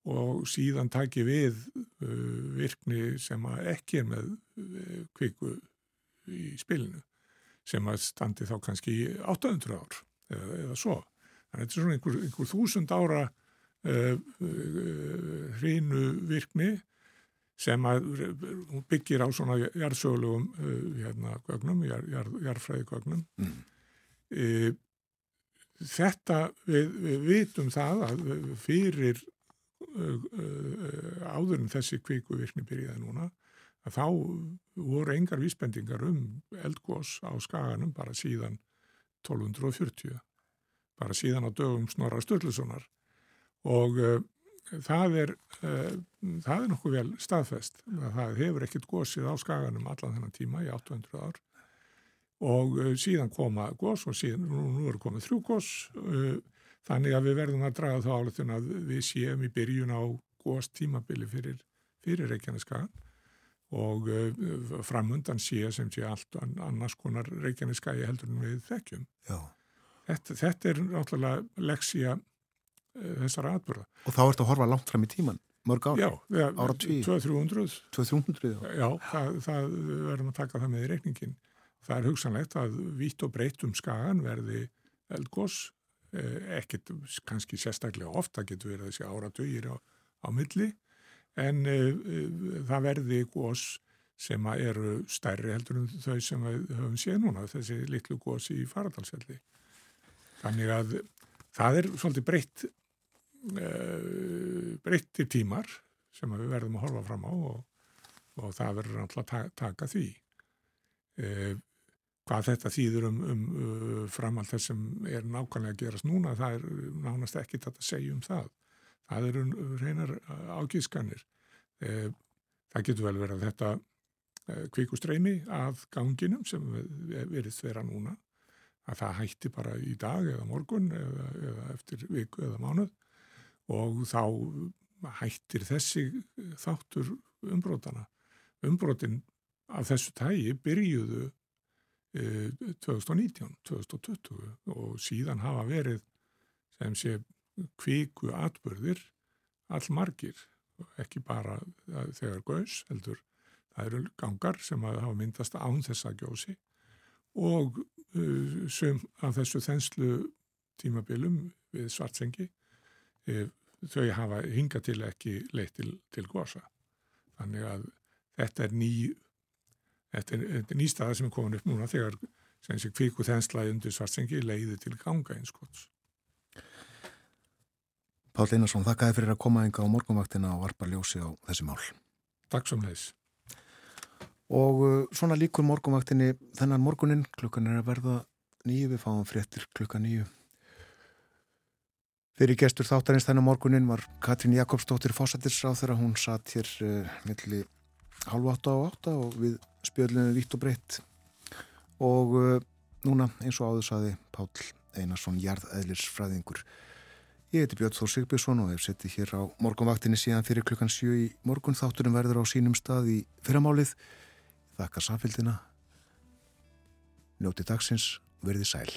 Speaker 9: og síðan taki við uh, virkni sem ekki er með uh, kviku í spilinu sem að standi þá kannski 800 ár eða, eða svo. Þannig að þetta er svona einhver, einhver þúsund ára uh, uh, hrínu virkni sem að byggir á svona jarðsögulegum uh, hérna, gögnum, jar, jar, jarðfræði gögnum.
Speaker 1: Mm.
Speaker 9: Uh, þetta, við, við vitum það að fyrir uh, uh, áður en þessi kvíku virkni byrjaði núna, að þá voru engar vísbendingar um eldgós á skaganum bara síðan 1240, bara síðan á dögum Snorra Sturlusonar og uh, það er, uh, það er nokkuð vel staðfest. Það hefur ekkert gósið á skaganum allan þennan tíma í 800 ár og uh, síðan koma gós og síðan, nú, nú eru komið þrjú gós, uh, þannig að við verðum að draga þá áletun að við séum í byrjun á gós tímabili fyrir, fyrir Reykjaneskagan og uh, framundan sé sem sé allt annars konar Reykjaneskagi heldur en við þekkjum.
Speaker 1: Já.
Speaker 9: Þetta, þetta er náttúrulega leksía þessar atbyrða.
Speaker 1: Og þá ertu að horfa langt fram í tíman, mörg?
Speaker 9: Já,
Speaker 1: ára tví.
Speaker 9: 200-300.
Speaker 1: 200, já.
Speaker 9: Já, það, það verðum að taka það með í reikningin. Það er hugsanlegt að vitt og breytt um skagan verði eldgós, ekkert kannski sérstaklega ofta getur verið þessi áratugir á, á milli, en uh, það verði gós sem eru stærri heldur en þau sem við höfum séð núna, þessi litlu gós í faradalsvelli. Þannig að það er svolítið breytt breyttir tímar sem við verðum að horfa fram á og, og það verður alltaf að ta taka því. Uh, hvað þetta þýður um, um uh, framall þess sem er nákvæmlega að gerast núna, það er nánast ekki þetta að segja um það. Það eru reynar ágískanir. Það getur vel verið að þetta kvikustreimi að ganginum sem verið þeirra núna að það hætti bara í dag eða morgun eða, eða eftir viku eða mánuð og þá hættir þessi þáttur umbrótana. Umbrótin af þessu tægi byrjuðu 2019, 2020 og síðan hafa verið sem sé kviku atbörðir all margir, ekki bara þegar gaus, heldur það eru gangar sem hafa myndast án þessa gjósi og uh, sem af þessu þenslu tímabilum við svartsengi uh, þau hafa hinga til ekki leitt til, til gósa. Þannig að þetta er ný þetta er, er ný staða sem er komin upp núna þegar kvíku þenslaði undir svartsengi leiði til ganga einskotts.
Speaker 1: Pál Einarsson, þakkaði fyrir að koma enga á morgunvaktina og varpa ljósi á þessi mál.
Speaker 9: Takk sem leis.
Speaker 1: Og uh, svona líkur morgunvaktinni þennan morgunin, klukkan er að verða nýju, við fáum fréttir klukkan nýju. Fyrir gestur þáttarins þennan morgunin var Katrín Jakobsdóttir Fósættirsráð þegar hún satt hér uh, milli halv átta og átta og við spjöldinu vitt og breytt. Og uh, núna eins og áður saði Pál Einarsson, jarðæðlisfræðingur. Ég heiti Björn Þór Sigbjörnsson og hef settið hér á morgunvaktinni síðan fyrir klukkan 7 í morgun. Þátturinn verður á sínum stað í fyrramálið. Þakka samfélgina. Njóti dagsins, verði sæl.